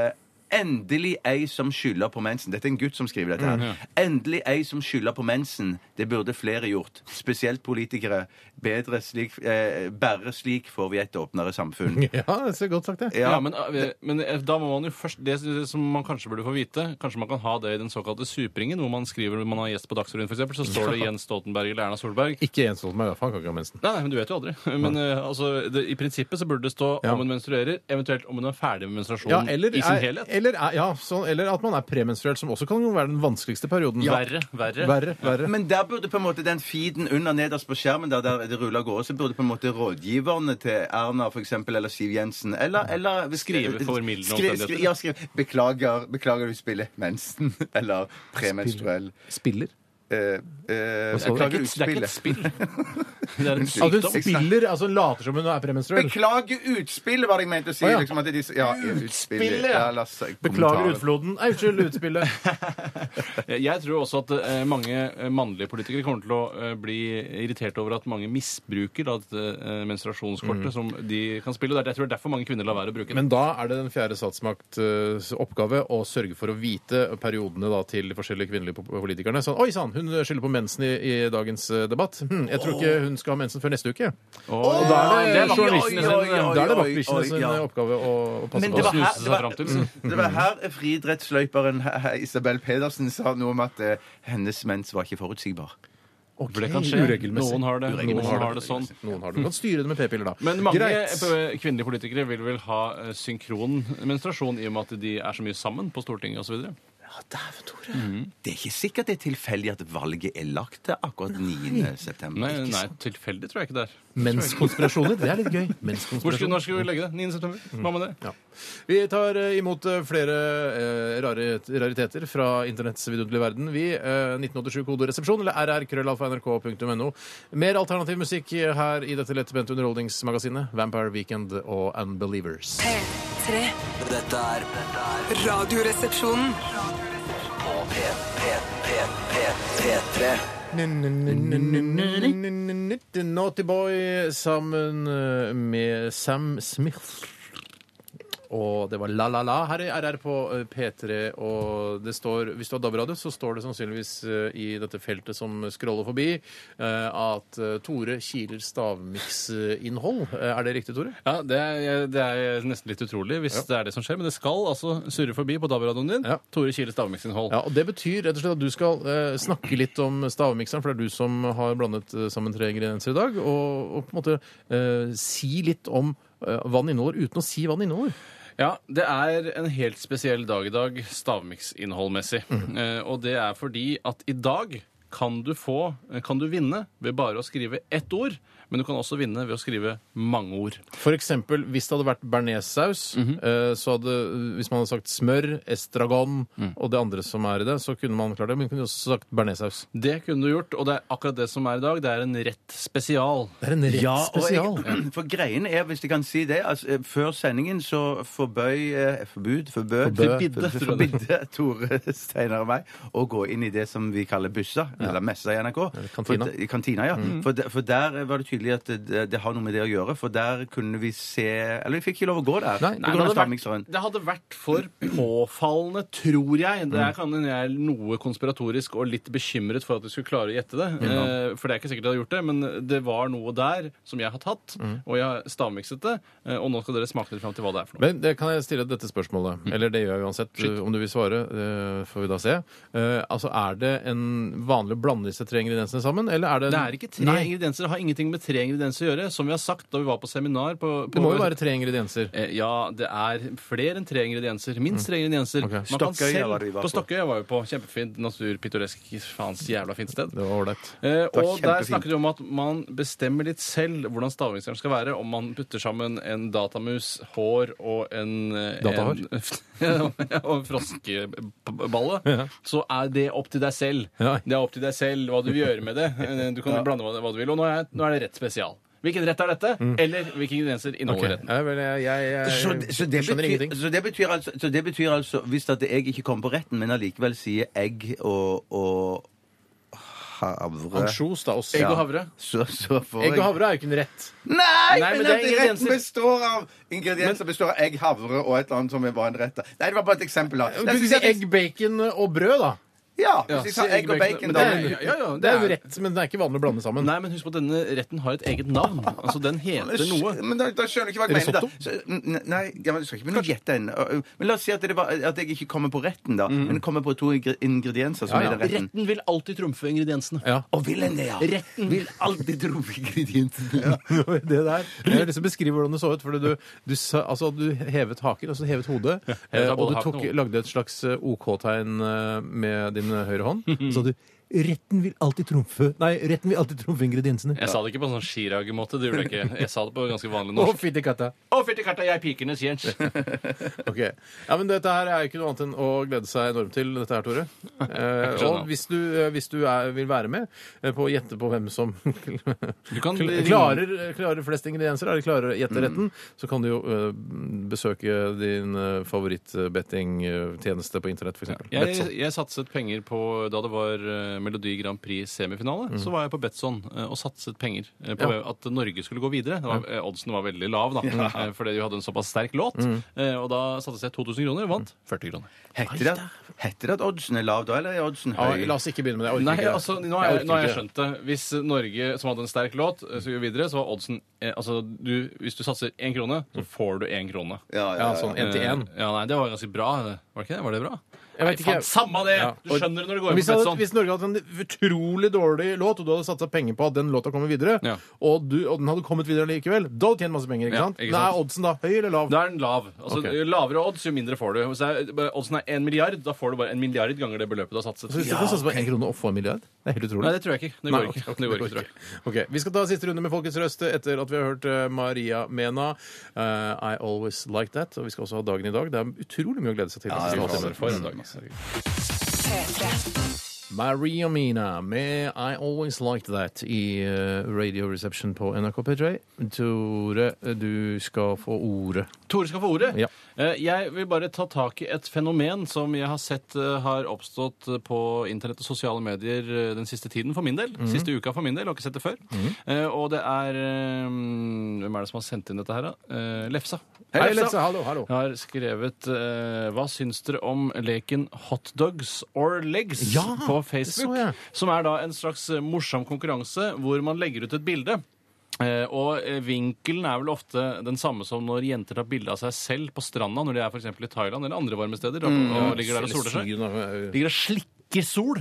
Eh, Endelig ei som skylder på mensen. Dette er en gutt som skriver dette her. Endelig ei som skylder på mensen. Det burde flere gjort. Spesielt politikere. Bedre slik, eh, Bare slik får vi et åpnere samfunn. Ja, det er godt sagt, det. Ja, Ja. men, eh, men eh, da må man jo først Det som man kanskje burde få vite, kanskje man kan ha det i den såkalte supringen, hvor man skriver når man har gjest på Dagsrevyen, f.eks., så står det Jens Stoltenberg eller Erna Solberg. Ikke Jens Stoltenberg, for han kan ikke ha mensen. Nei, nei, men du vet jo aldri. Men eh, altså, det, i prinsippet så burde det stå Ja. om hun menstruerer, eventuelt om hun er ferdig med menstruasjonen Ja, eller, i sin er, helhet. Eller, er, ja, sånn, eller at man er premenstruert, som også kan jo være den vanskeligste perioden. Verre, verre. Verre, verre. Men der burde på en måte den feeden under nederst på skjermen der, der det ruller av gårde, så burde på en måte rådgiverne til Erna for eksempel, eller Siv Jensen eller, eller Skrive formildende Skri- omstendigheter. skri- Ja, skrive 'Beklager, beklager du spiller mensen', eller 'premenstruell'. Spiller. Eh, eh, sa du? Det er ikke et spill. Det er en At hun sykdom. spiller, altså later som hun er premenstruell. Beklager utspillet, var det jeg mente å si. Å, ja. liksom at de, ja, utspillet. Ja, la oss Beklager kommentarer. utfloden. Nei, unnskyld, utspillet. Jeg tror også at eh, mange eh, mannlige politikere kommer til å eh, bli irritert over at mange misbruker da, dette eh, menstruasjonskortet som de kan spille. og det er- Jeg tror det er derfor mange kvinner lar være å bruke det. Men da er det den fjerde statsmakts oppgave å sørge for å vite periodene da, til de forskjellige kvinnelige po- politikerne. Sånn, Oi sann, hun skylder på mensen i, i dagens eh, debatt. Hm, jeg tror ikke hun skal ha mensen før neste uke. Og Og da er det journalistene sin, sine. oi, da er det vaktbikkjene sin ja. oppgave å, å passe Men på. det var snuse her, seg det var, frem til. det var her friidrettsløyperen he- he- Isabel Pedersen sa noe om at eh, hennes mens var ikke forutsigbar. For det kan skje. Uregelmessig. Noen har det. Noen har det sånn. Noen har det. Du kan styre det med p-piller, da. Men mange Greit. p- kvinnelige politikere vil vel ha eh, synkron menstruasjon i og med at de er så mye sammen på Stortinget osv. Dæven, Tore. Det er ikke sikkert det er tilfeldig at valget er lagt til akkurat 9. september. Nei, Ikke nei, sant? tilfeldig tror jeg ikke det er. Mens konspirasjoner, det er litt gøy. Hvor skal, når skal vi legge det? 9. september? Hva med det? Ja. Vi tar eh, imot eh, flere eh, rare, rariteter fra internetts vidunderlige verden. Vi, eh, 1987 koderesepsjon eller rrkrøllalfa.nrk.no. Mer alternativ musikk her i dette lettbente underholdningsmagasinet. Vampire Weekend og Unbelievers. P3. Er dette er Radioresepsjonen. På P, P, P, P, P3. Naughty Boy sammen eh, med Sam Smith. Og det var La La La her i RR på eh, P3. Og det står, hvis du har DAB-radio, så står det sannsynligvis eh, i dette feltet som scroller forbi, eh, at Tore kiler stavmiksinnhold. Er det riktig, Tore? Ja, det er, det er nesten litt utrolig hvis det er det som skjer, men det skal altså surre forbi på DAB-radioen din. Ja. Tore kiler stavmiksinnhold. Ja, og Det betyr rett og slett at du skal eh, snakke litt om stavmikseren, for det er du som har blandet sammen tre ingredienser i dag, og, og på en måte eh, si litt om eh, hva den inneholder, uten å si hva den inneholder. Ja, det er en helt spesiell dag i dag, stavmiksinnholdmessig. Eh, og det er fordi at i dag kan du få, kan du vinne ved bare å skrive ett ord, men du kan også vinne ved å skrive mange ord. For eksempel, hvis det hadde vært bearnéssaus, eh, så hadde, hvis man hadde sagt smør, estragon og det andre som er i det, så kunne man klart det, men kunne også sagt bearnéssaus. Det kunne du gjort, og det er akkurat det som er i dag. Det er en rett spesial. Det er en rett Ja, spesial. jeg, for greien er, hvis jeg kan si det altså, eh, Før sendingen så forbøy eh, Forbud? Forbød? Forbidde, For-. Forbidde Tore Steinar og meg å gå inn i det som vi kaller busser, eller messer i NRK. kantina. For, kantina, ja. For, der- for der var det tydelig at det, det har noe med det å gjøre, for der kunne vi se Eller vi fikk ikke lov å gå der. Nei, Nei, det, hadde vært, det hadde vært for påfallende, tror jeg. Det er kan hende jeg er noe konspiratorisk og litt bekymret for at vi skulle klare å gjette det. Eh, For det er ikke sikkert jeg hadde gjort det, men det var noe der som jeg har tatt, og jeg har stavmikset det. eh, Og nå skal dere smake litt fram til hva det er for noe. Men det kan jeg stille dette spørsmålet, eller det gjør jeg uansett. Om du vil svare, eh, får vi da se. Eh, altså, Er det en vanlig å blande disse tre ingrediensene sammen, eller er det Det er ikke tre Nei, ingredienser. Det har ingenting med tre ingredienser å gjøre. Som vi har sagt da vi var på seminar på, på Det må jo være tre ingredienser. Eh, Ja, det er flere enn tre ingredienser. Minst tre ingredienser. Okay. Man kan selv- var vi var på. Stokkøya var vi på. Kjempefint natur, pittoresk, faens jævla fint sted. Det var ålreit. Eh, og der snakket vi om at man bestemmer litt selv hvordan stavmikseren skal være. Om man putter sammen en datamus, hår og en eh, Datahår? En, og en froskeballe. Ja. Så er det opp til deg selv. Ja. Det er opp til deg selv hva du vil gjøre med det. Du kan blande hva, hva du vil. Og nå er, nå er det rett spesial. Hvilken rett er dette? Eller hvilke ingredienser inneholder retten? Ja, vel, jeg, jeg, jeg, Så, så, det skjønner betyr, ingenting. så, det betyr altså, så det betyr altså Hvis at jeg ikke kommer på retten, men allikevel sier egg og, og havre Ansjos, da. Og Egg og havre. Så, så får Egg og havre er jo ikke en rett. Nei, Nei, men, men det er at retten ingredienser. består av Ingredienser består av egg, havre og et eller annet som er bare en rett. Nei, det var bare et eksempel. da. Du kan si si jeg- egg, bacon og brød, da. Ja, Ja, hvis jeg sa egg og bacon, da det er- ja, ja, Det er jo rett, men det er ikke vanlig å blande sammen. Nei, men husk på at denne retten har et eget navn. Altså, Den heter noe. Men da, da skjønner du ikke hva jeg mener. da. Risotto? Så, n- nei, ja, men du skal ikke begynne å gjette ennå. Men la oss si at, det var, at jeg ikke kommer på retten, da. Men kommer på to ingre- ingredienser som Ja, ja. er den retten. Retten vil alltid trumfe ingrediensene. Ja. Og vil en det, ja? Retten vil alltid trumfe ingrediensene. det der. Jeg til å beskrive hvordan det så ut. Fordi du, du, sa, altså, du hevet haken, altså hevet hodet, hevet eh, og du tok, lagde et slags eh, OK-tegn eh, med din høyre hånd. Så du Retten vil alltid trumfe Nei, retten vil alltid trumfe ingrediensene. Jeg sa det ikke på en sånn Chirag-måte. Det gjorde jeg ikke. Jeg sa det på ganske vanlig Å, norsk. fytti katta. Å, fytti katta, jeg er pikenes Jens. Ok. Ja, men dette her er jo ikke noe annet enn å glede seg enormt til, dette her, Tore. Eh, og hvis du, eh, hvis du er, vil være med eh, på å gjette på hvem som kan klarer, klarer flest ingredienser, eller klarer å Mm. gjette retten, så kan du jo eh, besøke din uh, favoritt-bettingtjeneste på internett, f.eks. Jeg, jeg satset penger på Da det var Melodi Grand Prix semifinale, så var jeg på Betson eh, og satset penger eh, på Ja. at Norge skulle gå videre. Det var, eh, Oddsen var veldig lav, da, eh, fordi de hadde en såpass sterk låt. Eh, Og da satset jeg 2000 kroner og vant 40 kroner. Heter det, heter det at oddsen er lav da, eller er oddsen Ja, høy? la oss ikke begynne med det. Jeg orker Nei, altså, nå har jeg, nå har jeg skjønt det. Hvis Norge, som hadde en sterk låt, eh, skulle gå videre, så var oddsen eh, Altså, du, hvis du satser én krone, så får du én krone. Ja, Ja, sånn én til én. Eh, Ja, nei, det var ganske bra. Var det ikke det? Var det bra? Jeg vet Nei, faen, ikke. Samme det! Ja. Du skjønner det når du går inn Hvis, på hadde, Betson. hvis Norge hadde hatt en utrolig dårlig låt, og du hadde satsa penger på at den låta kommer videre, Ja. og, du, og den hadde kommet videre likevel, da hadde du tjent masse penger. ikke Ja, sant? ikke Men er oddsen da høy eller lav? Da er den lav. Altså, Ok. Jo lavere odds, jo mindre får du. Hvis det er- oddsen er en milliard, da får du bare en milliard ganger det beløpet du har satset. Så hvis du kan satse på én krone og få en milliard? Det er helt utrolig. Nei, det tror jeg ikke. Det går ikke. Det går ikke, tror jeg. Ok, Vi skal ta siste runde med Folkets røst etter at vi har hørt eh, Maria Mena. eh, I Always Like That. Og vi skal også ha dagen i dag. Det er utrolig mye å glede seg til. Ja, det er. For en dag. altså. Maria Mina med I Always Liked That i eh, Radio Reception på NRK P3. Tore, du skal få ordet. Tore skal få ordet. Ja. Eh, Jeg vil bare ta tak i et fenomen som jeg har sett eh, har oppstått på internett og sosiale medier eh, den siste tiden for min del. Mm. Siste uka for min del. Har ikke sett det før. Mm. Og det er eh, Hvem er det som har sendt inn dette her, da? Eh, Lefsa. Hei, Lefsa. Hallo, hallo. har skrevet eh, Hva syns dere om leken Hot dogs or legs Ja, på det så Facebook? jeg. Som er da en slags eh, morsom konkurranse hvor man legger ut et bilde. Eh, og eh, vinkelen er vel ofte den samme som når jenter tar bilde av seg selv på stranda når de er for eksempel i Thailand eller andre varme steder. Og, og ligger der og soler seg. Eh, Ligger og slikker sol.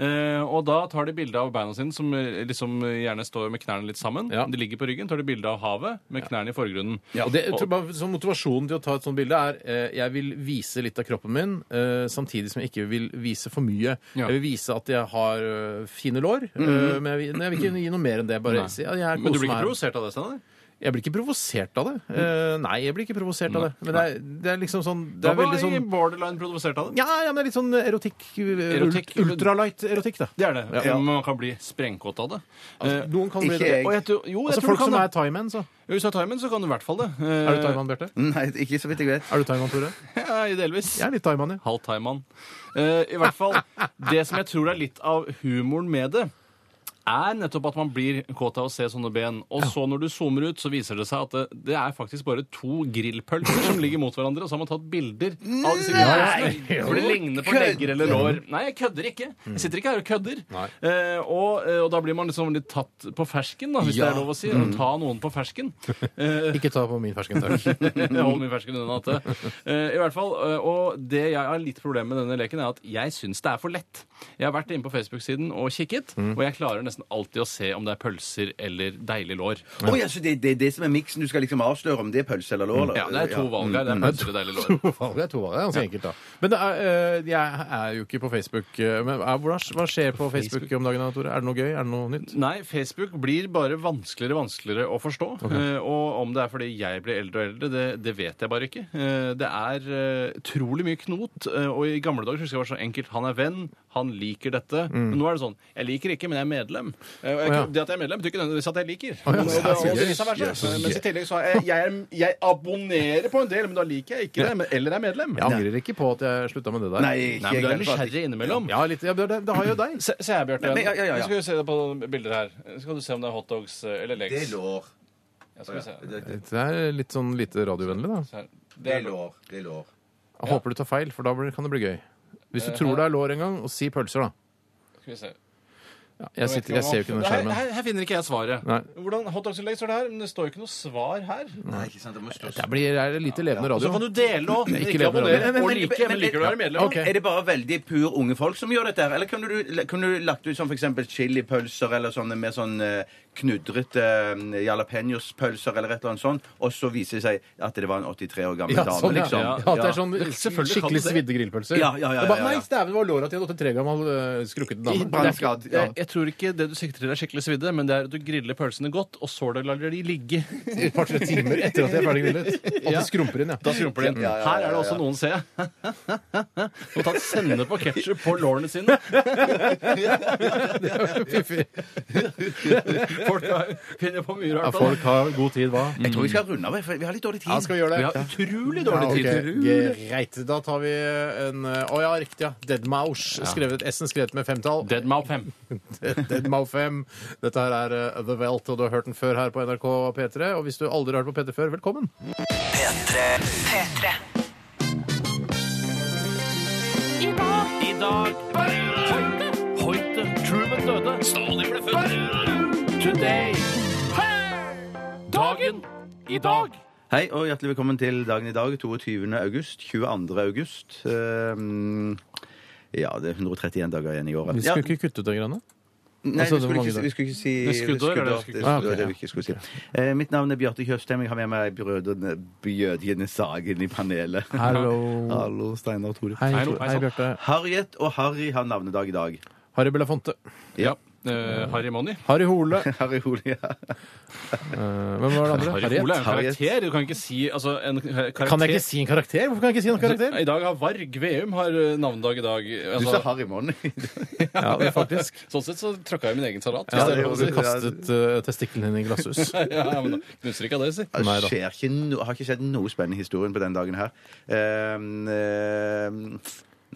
Eh, og da tar de bilde av beina sine, som eh, liksom gjerne står med knærne litt sammen. Ja. De ligger på ryggen. tar de bilde av havet med knærne i forgrunnen. Og det, jeg tror bare, så Motivasjonen til å ta et sånt bilde er eh, jeg vil vise litt av kroppen min, eh, samtidig som jeg ikke vil vise for mye. Ja. Jeg vil vise at jeg har eh, fine lår, eh, men jeg vil, jeg vil ikke gi noe mer enn det. Bare Nei. si ja, jeg Men du koser blir meg ikke provosert av det, Steinar? Jeg blir ikke provosert av det. Eh, nei, jeg blir ikke provosert av det. Men det er, det er liksom sånn Det Da er var veldig sånn borderline provosert av det. ja, ja, men det er litt sånn erotikk. Erotikk. ult- Ultralight-erotikk, da. Det er det. Ja. Men man kan bli sprengkåt av det. Altså, Eh, noen kan bli ikke det. jeg. og jeg tror, jo, jeg Altså tror Folk du kan som det. er thaimenn, så. Hvis du er thaimen, så kan du i hvert fall det. Eh, Er du thaiman, Bjarte? Nei, ikke så vidt jeg vet. Er du thaiman, Tore? Ja, delvis. Jeg er litt thaiman, ja. Halv thaiman. Eh, I hvert fall, det som jeg tror er litt av humoren med det, er nettopp at man blir kåt av å se sånne ben. Og så når du zoomer ut, så viser det seg at det, det er faktisk bare to grillpølser som ligger mot hverandre, og så har man tatt bilder av disse grillpølsene. For det ligner på legger eller lår. Nei, jeg kødder ikke. Jeg sitter ikke her og kødder. Eh, og, eh, og da blir man liksom litt tatt på fersken, da, hvis det er lov å si. Å ta noen på fersken. Eh, Ikke ta på min fersken, takk. holder min fersken unna. Eh, I hvert fall, eh, Og det jeg har litt problem med denne leken, er at jeg syns det er for lett. Jeg har vært inne på Facebook-siden og kikket, Mm. og jeg klarer nesten alltid å se om det er pølser eller deilig lår. Å ja, så det, det er det som er miksen? Du skal liksom avsløre om det er pølse eller lår? eller? Ja, det er to valg her. Det er pølser og deilig lår. Det er to valg. Det er ganske enkelt, da. Men det er, eh, jeg er jo ikke på Facebook. eh, Men er- hva hva skjer på Facebook om dagen, da, Tore? Er det noe gøy? Er det noe nytt? Nei, Facebook blir bare vanskeligere og vanskeligere å forstå. Eh, og om det er fordi jeg blir eldre og eldre, det, det vet jeg bare ikke. Eh, det er eh, utrolig mye knot. eh, og i gamle dager husker jeg det var så enkelt. Han er venn, han liker dette. Men nå er det sånn Jeg liker ikke, men jeg er medlem. Eh, og jeg, Å, ja. Det at jeg er medlem, betyr ikke nødvendigvis at jeg liker. Å, ja, Og det- og det vice versa. Yes, yes. Mens i tillegg så er jeg, jeg, er, jeg abonnerer på en del, men da liker jeg ikke det. Men, eller er medlem. Jeg angrer ikke på at jeg slutta med det der. Nei, ikke Nei, men du er nysgjerrig innimellom. Ja, litt, ja, det, det har jo deg. Se, se her, Bjarte. Men- ja, ja, ja, ja. Skal vi se på bilder her. Skal du se om det er hotdogs eh, eller legs? Det er lår. Ja, skal vi se. Det, det, Det er litt sånn lite radiovennlig, da. Se her. det er lår. Det er lår. Jeg håper du tar feil, for da blir- kan det bli gøy. Hvis du tror det er lår en gang, og si pølser, da. Skal vi se. Ja, jeg, sitter, jeg ser jo ikke den skjermen. her, her finner ikke jeg svaret. Nei. Hvordan hotdogs eller legs står det her? Men det står jo ikke noe svar her. Nei, ikke sant. Det må stå Det blir er det lite levende Og så kan du dele og ikke levende abonnere. radio. Men- Og like, men- men liker du å være medlem? Okay. Er det bare veldig pur unge folk som gjør dette her? Eller kunne du, kunne du lagt ut sånn eksempel chilipølser eller sånne med sånn eh, knudrete eh, jalapeños-pølser eller et eller annet sånt, og så viser det seg at det var en 83 år gammel Ja, dame, sånn, ja. liksom? ja. At det er sånn Selvfølgelig kan skikkelig det. svidde grillpølser. Ja, ja, ja, Det bare, ja, ja. Nei, dæven, det var låra til en 83 gammel uh, skrukkete dame. Brannskadd. Ja. Jeg, jeg tror ikke det du sikter til er skikkelig svidde, men det er at du griller pølsene godt, og så lar de ligge. Et par-tre timer etter at de er ferdig grillet. Og det skrumper inn, ja. Da skrumper de inn. Ja, ja, ja, Her er det også noen, ser jeg. Som har tatt på og ketsjup på lårene sine. Fiffig. Folk har- finner på mye Ja, rart. folk har god tid, hva? Jeg tror vi skal runde av, for vi har litt dårlig tid. Ja, skal vi gjøre det? Vi har utrolig Ja, dårlig tid. ok, Greit. Da tar vi en Å ja, riktig, ja. Deadmauch. Skrevet, S-en skrevet med femtall. Deadmau 5. Deadmau 5. Dette her er uh, The Welt, og du har hørt den før her på NRK P3. Og hvis du aldri har hørt på P3 før, velkommen. P3 P3. I dag Hoite. Hoite. Truman døde. Stalin ble født. Today. Dagen i dag. Hei og hjertelig velkommen til dagen i dag, 22. august. 22. august. Ehm, ja, det er 131 dager igjen i året. Vi Ja, skulle ikke kutte ut det greiene. Nei, Altså, vi det skulle, ikke, vi skulle ikke si Det er skuddår, er det skuddår. det Det er det vi ikke skulle si. Eh, mitt navn er Bjarte Tjøstheim. Jeg har med meg brødrene Bjødjene Sagen i panelet. Hallo. Hallo, Steinar og Tore. Hei, Hei, Tor- hei, hei sann. Bjarte. Harriet og Harry har navnedag i dag. Harry Belafonte. Ja. Eh, Harry Money. Harry Hole. Harry Hole, ja. Uh, hvem var det andre? Harry Hole er en karakter. Du kan ikke si altså, en karakter Kan jeg ikke si en karakter? Hvorfor kan jeg ikke si noen karakter? I dag har Varg Veum har eh, navnedag i dag. Du Altså, sa Harry Money. Ja, det er faktisk. sånn sett så tråkka jeg min egen salat. Ja, hvis det var, kastet uh, testiklene dine i glasshus. ja, men da knuser ikke av det, si. Det Nei da. skjer ikke no, har ikke skjedd noe spennende i historien på den dagen her. Ehm, ehm,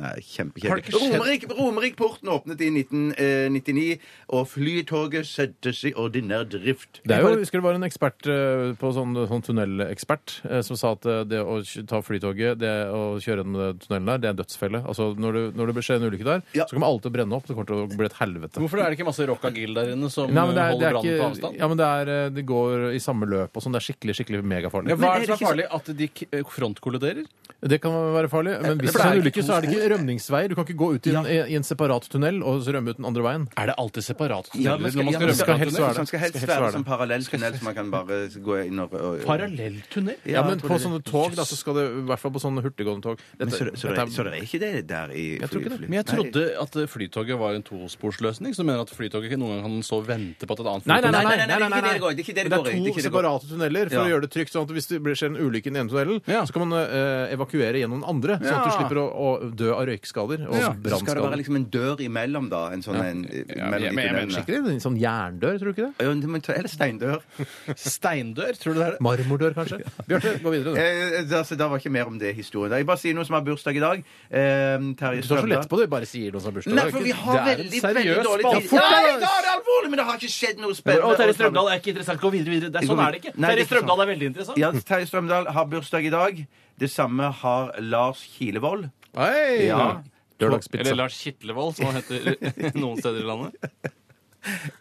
nei, kjempekjedelig. skjedd? Romerikporten åpnet i 1999, og flytoget settes i ordinær drift. Det er jo, jeg husker det var en ekspert eh, på sånn, sånn tunnelekspert eh, som sa at eh, det å kj- ta flytoget, det å kjøre gjennom den tunnelen der, det er en dødsfelle. Altså, når, det, når det skjer en ulykke der, Ja. så kommer alt til å brenne opp. Det kommer til å bli et helvete. Hvorfor er det ikke masse rockagil der inne som Nei, men det, er, det, holder er brannen på ikke, avstand? ja, men det, er, eh, det går i samme løp og sånn. Det er skikkelig skikkelig megafarlig. Ja, hva er det som er farlig? At de k- eh, frontkolliderer? Det kan være farlig. Men hvis det er en ulykke, så er det ikke rømningsveier. Du kan ikke gå ut i en, i en separat tunnel og så rømme ut den andre veien. Er det alltid separat Ja, men skal, man ja, skal men skal helst være det. Skal helst Skal helst være det som parallell tunnel, så man kan bare gå inn og, og, og Parallelltunnel? Ja, men på sånne tog, da, så skal det i hvert fall på sånne hurtiggående tog Men så, det- så, dette det, så det er ikke det der i Jeg tror ikke det. Men jeg Nei. trodde at Flytoget var en tosporsløsning, som mener at Flytoget ikke noen gang kan så vente på at et annet Nei, nei, nei, nei, nei, nei, nei, det er ikke det det går i, det er to separate tunneler for å gjøre det trygt. sånn at Hvis det skjer en ulykke i den ene tunnelen, så kan man eh, evakuere gjennom den andre. Sånn at du slipper å, å dø av røykskader og Ja, Så skal det være liksom en dør imellom, da. En sånn en, Ja, men- de men- men tunnelene. Skikkelig en sånn jerndør, tror du ikke det? Ja, men Eller steindør. Steindør, tror du det er det? Marmordør, kanskje? Bjarte, gå videre, du. Eh, altså, det var ikke mer om det historien. Jeg bare sier noe som har bursdag i dag. Eh, Terje Du tar så lett på det, bare sier noe som har bursdag. Nei, for vi har Det er veldig, seriøs veldig dårlig tid. Ja, da! er det alvorlig, men det har ikke skjedd noe spennende. Og Terje Strømdal er ikke interessant. Gå videre, videre. Det er, sånn er det ikke. Nei, er Terje Strømdal er veldig interessant. Ja, Terje Strømdal har bursdag i dag. Det samme har Lars Kilevold. Hei! Ja. Lørdagspizza. Eller Lars Kitlevold, som han heter noen steder i landet.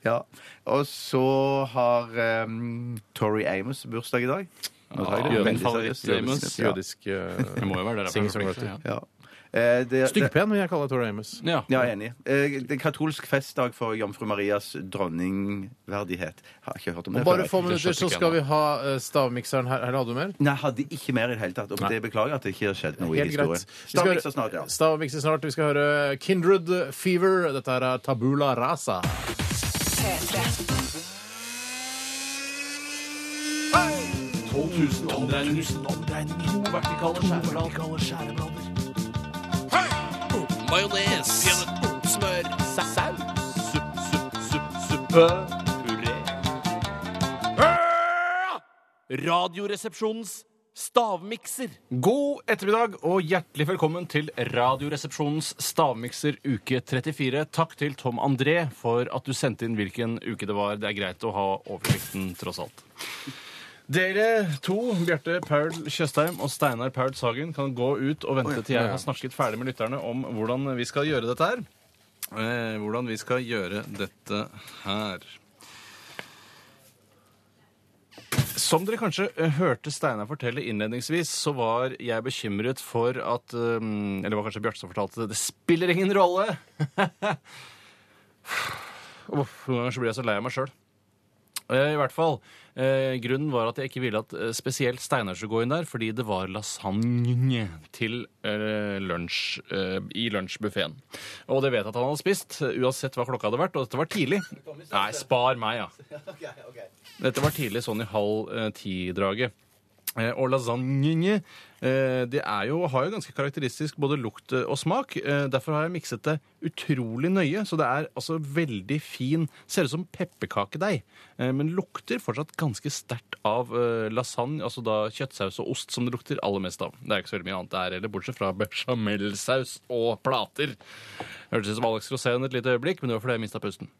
Ja. Og så har um, Tori Amos bursdag i dag. Ja, Jødisk, jødisk, jødisk, jødisk, jødisk, jødisk, jødisk. Jødisk Det må jo være det. Singer-songwriter. Ja. Ja. Eh, det- Styggpen vil jeg kalle Tor Amos. Ja. Ja, jeg er enig. Eh, Det er katolsk festdag for jomfru Marias dronningverdighet. Har ikke hørt om det bare før. få minutter så skal vi ha eh, stavmikseren her. Her hadde du mer? Nei, hadde ikke mer i det hele tatt. Og det beklager at det ikke har skjedd noe i Helt historien. Vi skal Stavmikser høre- snart, ja. Stavmikser snart. Vi skal høre Kindred Fever. Dette her er Tabula Rasa. P3. 12 000 omdreininger. To vertikale skjæreblader. Majones. Smør. Saus. Supp, supp, supp, suppe. Puré. Radioresepsjonens stavmikser. God ettermiddag og hjertelig velkommen til Radioresepsjonens stavmikser uke 34. Takk til Tom André for at du sendte inn hvilken uke det var. Det er greit å ha oversikten, tross alt. Dere to, Bjarte Paul Tjøstheim og Steinar Paul Sagen, kan gå ut og vente til jeg har snakket ferdig med lytterne om hvordan vi skal gjøre dette her. Eh, hvordan vi skal gjøre dette her. Som dere kanskje eh, hørte Steinar fortelle innledningsvis, så var jeg bekymret for at eh, Eller det var kanskje Bjarte som fortalte det. Det spiller ingen rolle! Uff, Noen ganger så blir jeg så lei av meg sjøl. I hvert fall. Eh, grunnen var at jeg ikke ville at eh, spesielt Steinar skulle gå inn der, fordi det var lasagne til eh, lunsj eh, i lunsjbuffeen. Og det vet jeg at han hadde spist, eh, uansett hva klokka hadde vært. Og dette var tidlig. Nei, spar meg, ja. Dette var tidlig, sånn i halv eh, ti-draget. Eh, og lasagne eh, det jo, har jo ganske karakteristisk både lukt eh, og smak. Derfor har jeg mikset det utrolig nøye. Så det er altså veldig fin Ser ut som pepperkakedeig, men lukter fortsatt ganske sterkt av lasagne. Altså da kjøttsaus og ost som det lukter aller mest av. Det er ikke så veldig mye annet der heller, bortsett fra bechamelsaus og plater. Hørtes ut som Alex Rosén et lite øyeblikk, men det var fordi jeg mista pusten.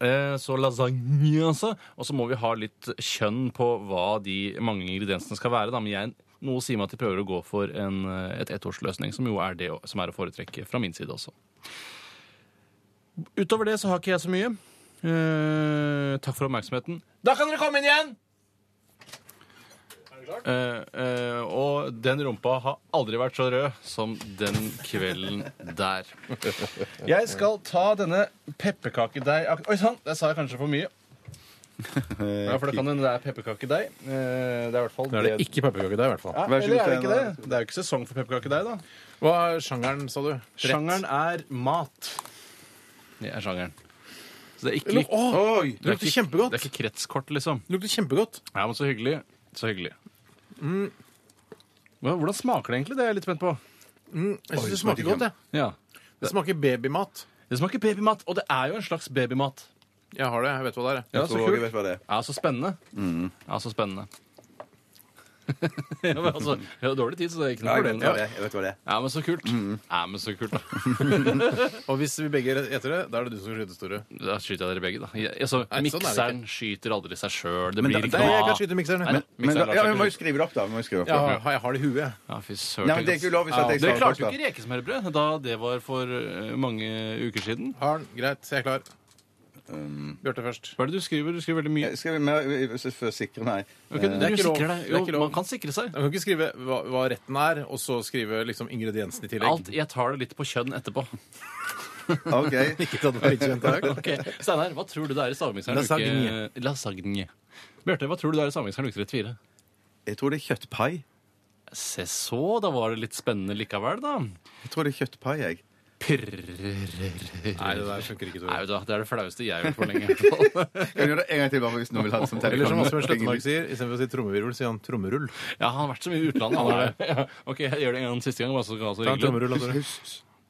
Eh, Så lasagne, altså. Og så må vi ha litt kjønn på hva de mange ingrediensene skal være. Da. Men jeg, noe sier meg at de prøver å gå for en, eh, et ettårsløsning, som jo er det som er å foretrekke fra min side også. Utover det så har ikke jeg så mye. Eh, takk for oppmerksomheten. Da kan dere komme inn igjen! Eh, eh, og den rumpa har aldri vært så rød som den kvelden der. Jeg skal ta denne pepperkakedeig Oi sann, der sa jeg kanskje for mye. Ja, for det kan hende det er pepperkakedeig. Eh, Det er i hvert fall Det er det ikke pepperkakedeig, i hvert fall. Ja, Vær så eller god, er det ikke det? Steinar. Det er jo ikke sesong for pepperkakedeig, da. Hva er sjangeren, sa du? Rett. Sjangeren er mat. Det er sjangeren. Så det er ikke, Luk- det lukter kjempegodt. det er ikke kretskort, liksom. Det lukter kjempegodt. Ja, men så hyggelig. Så hyggelig. Hva- Hvordan smaker det egentlig? Det er jeg litt spent på. Jeg synes det smaker godt, jeg. Ja. Det smaker babymat. Det smaker babymat, og det er jo en slags babymat. Jeg har det. Jeg vet hva det er. Ja, Jeg så tror jeg vet hva det er. Ja, så spennende. Ja, så spennende. ja, men altså, jeg har dårlig tid, så det er ikke Ja, noe jeg vet problem. hva det er. Jeg vet hva det er. Ja, men så kult. Ja, men så kult, da. Og hvis vi begge gjetter det, da er det du som skyter, store. Da skyter jeg dere begge, da. Jeg, altså, Nei, sånn er det mikseren skyter aldri seg sjøl. Det Men blir da- ikke Nei, jeg noe kan av. skyte mikseren. Nei, Men, Men, mikseren lar ja, seg vi må jo skrive det opp, da. Vi må jo skrive opp har, jeg har det i huet. Ja, fy søren. Nei, men Det er ikke ulovlig at jeg Dere svarer klarte jo ikke rekesmørbrød da det var for eh, mange uker siden. Har den. Greit, jeg er klar. Bjarte først. Hva er det du skriver? Du skriver veldig mye. Skal vi mer for å sikre meg? Okay, det er ikke lov. Det er ikke lov. man kan sikre seg. Man kan ikke skrive hva, hva retten er, og så skrive liksom ingrediensene i tillegg. Alt, jeg tar det litt på kjønn etterpå. OK. Ikke ta det på kjønn, dag. Steinar, hva tror du det er i stavmikseren? Lasagne. Lasagne. Bjarte, hva tror du det er i stavmikseren uke 34? Jeg tror det er kjøttpai. Se så, da var det litt spennende likevel, da. Jeg tror det er kjøttpai, jeg. Nei, det der funker ikke. Nei, Tore. Det er det flaueste jeg har gjort for lenge. Kan jeg gjøre det en gang til, bare hvis noen vil ha det som Eller som telefon? Asbjørn Slettemark sier, istedenfor å si trommevirvel, sier han trommerull. Ja, han har vært så mye i utlandet. Han er, ja. Ok, jeg gjør det en gang siste gang. bare så så Ta en trommerull, da, Tore.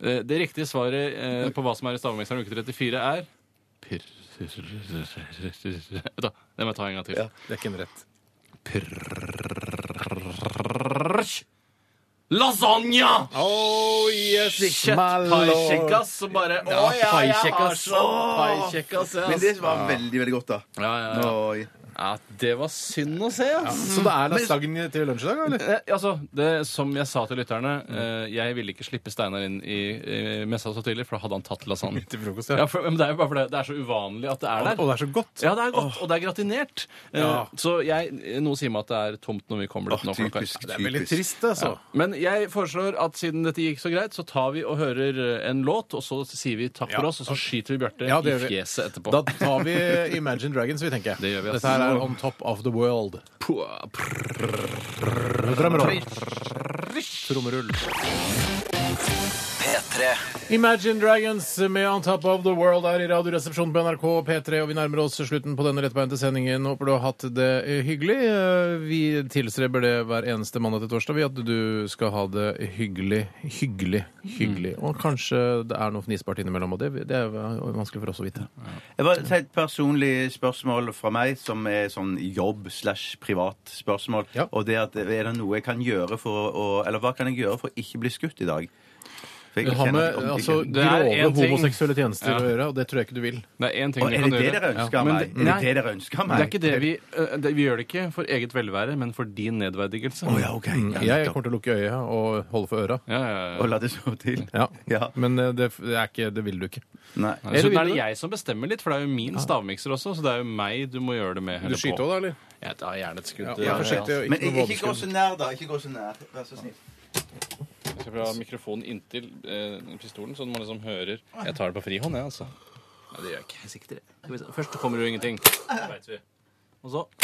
Eh, Det riktige svaret eh, på hva som er i stavmikseren uke 34, er Pir... Vet Det må jeg ta en gang til. Ja. Det er ikke en rett. Lasagne! Oh, yes, Kjøttpaikjekkas og bare Å ja, jeg har så paikjekkas. Men det var veldig, veldig godt, da. Ja, ja, ja. Oi. Ja, det var synd å se, ass. Så det er lasagne til lunsj i dag, eller? Eh, altså, det, Som jeg sa til lytterne, eh, jeg ville ikke slippe Steinar inn i, i messa så tidlig, for da hadde han tatt lasagne. Til frokost, Ja, ja. for, men Det er jo bare fordi det er så uvanlig at det er der. Og det er så godt. Ja, det er godt, og det er gratinert. Eh, Ja. Så jeg, noe sier meg at det er tomt når vi kommer dit nå. kan- typisk, Det er veldig typisk. trist, altså. Men jeg foreslår at siden dette gikk så greit, så tar vi og hører eh, en låt, og så sier vi takk for Ja. oss, og så skyter vi Bjarte Ja, det i gjør vi. fjeset etterpå. Da tar vi Imagine Dragons, vi tenker. Det gjør vi, ass. Dette her er On Top of the World. Puh, prr. Drømmer om. Trommerull. P3. Imagine Dragons med On Top of the World er i Radioresepsjonen på NRK P3, og vi nærmer oss slutten på denne rettbeinte sendingen. Håper du har hatt det hyggelig. Vi tilstreber det hver eneste mandag til torsdag, vi, at du skal ha det hyggelig, hyggelig, hyggelig. Og kanskje det er noe fnisbart innimellom, og det, det er vanskelig for oss å vite. Jeg bare tar et personlig spørsmål fra meg, som er sånn jobb slash privat spørsmål. Ja. Og det at er det noe jeg kan gjøre for å Eller hva kan jeg gjøre for å ikke bli skutt i dag? For jeg Det har kjenner med altså, Det er grove en ting- homoseksuelle tjenester Ja. å gjøre, og det tror jeg ikke du vil. Det er én ting Og er kan det det gjøre. dere ønsker Ja, men meg? det- Er nei, det det dere ønsker meg? Det er ikke det vi øh, det, Vi gjør det ikke for eget velvære, men for din nedverdigelse. Å ja, ok. Ja, Jeg nettopp. kommer til å lukke øya og holde for øra. Ja, ja, ja. Og la det sove til. Ja. Ja. Men eh, det, det, er ikke, det vil du ikke. Nei. Nei, da er det jeg som bestemmer litt, for det er jo min stavmikser også, så det er jo meg du må gjøre det med. Du skyter òg, da, eller? Jeg tar gjerne et skudd. Ja, Ja, ja. forsiktig. og Men Ikke noe ikke, ikke gå så nær, da. Ikke gå så nær. Vær så snill. Jeg skal ha mikrofonen inntil eh, pistolen, så man liksom hører Jeg tar det på frihånd, jeg, altså. Nei, det gjør jeg ikke. Jeg sikter. Skal vi se. Først kommer det jo ingenting. Det vet vi. Og så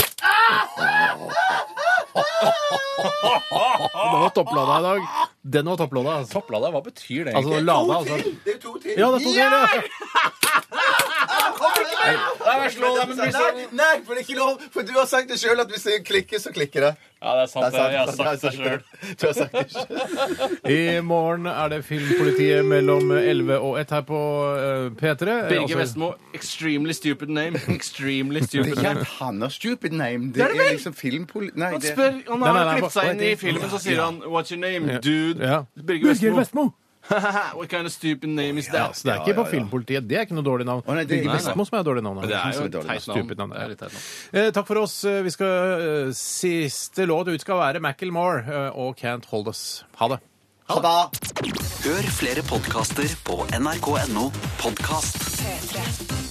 Den var topplada i dag. Den var topplada. Altså, Topplada, hva betyr det altså lada, altså. Det er to til. Ja, det er to til, ja! Nei, slå deg med Nei, nei, for det er ikke lov. For du har sagt det sjøl at hvis det klikker, så klikker det. Ja, det er sant. Det er sant, Jeg har er sagt det sjøl. Du har sagt det selv. I morgen er det Filmpolitiet mellom 11 og 1 her på eh, P3. Birger Altså- Vestmo, extremely stupid name. Extremely Det er ikke name. at han har stupid name. Det, er, liksom filmpoli... Nei, Han det spør, han Nei, har nei, nei, klippet seg inn i filmen, så sier han 'What's your name, dude?' Ja. Birger Vestmo. What kind of stupid name is Ja, that? så det er ikke på Filmpolitiet. Det er ikke noe dårlig navn. Å, nei, det- er nei, nei. Vestmo som er dårlig navn. Det er jo et teit. Stupid navn, Det ja. er litt teit navn. Eh, takk for oss. Vi skal, eh, siste låt ut skal være Macclemore eh, og Can't Hold Us. Ha det. Ha det. Hør flere podkaster på nrk.no podkast. P3.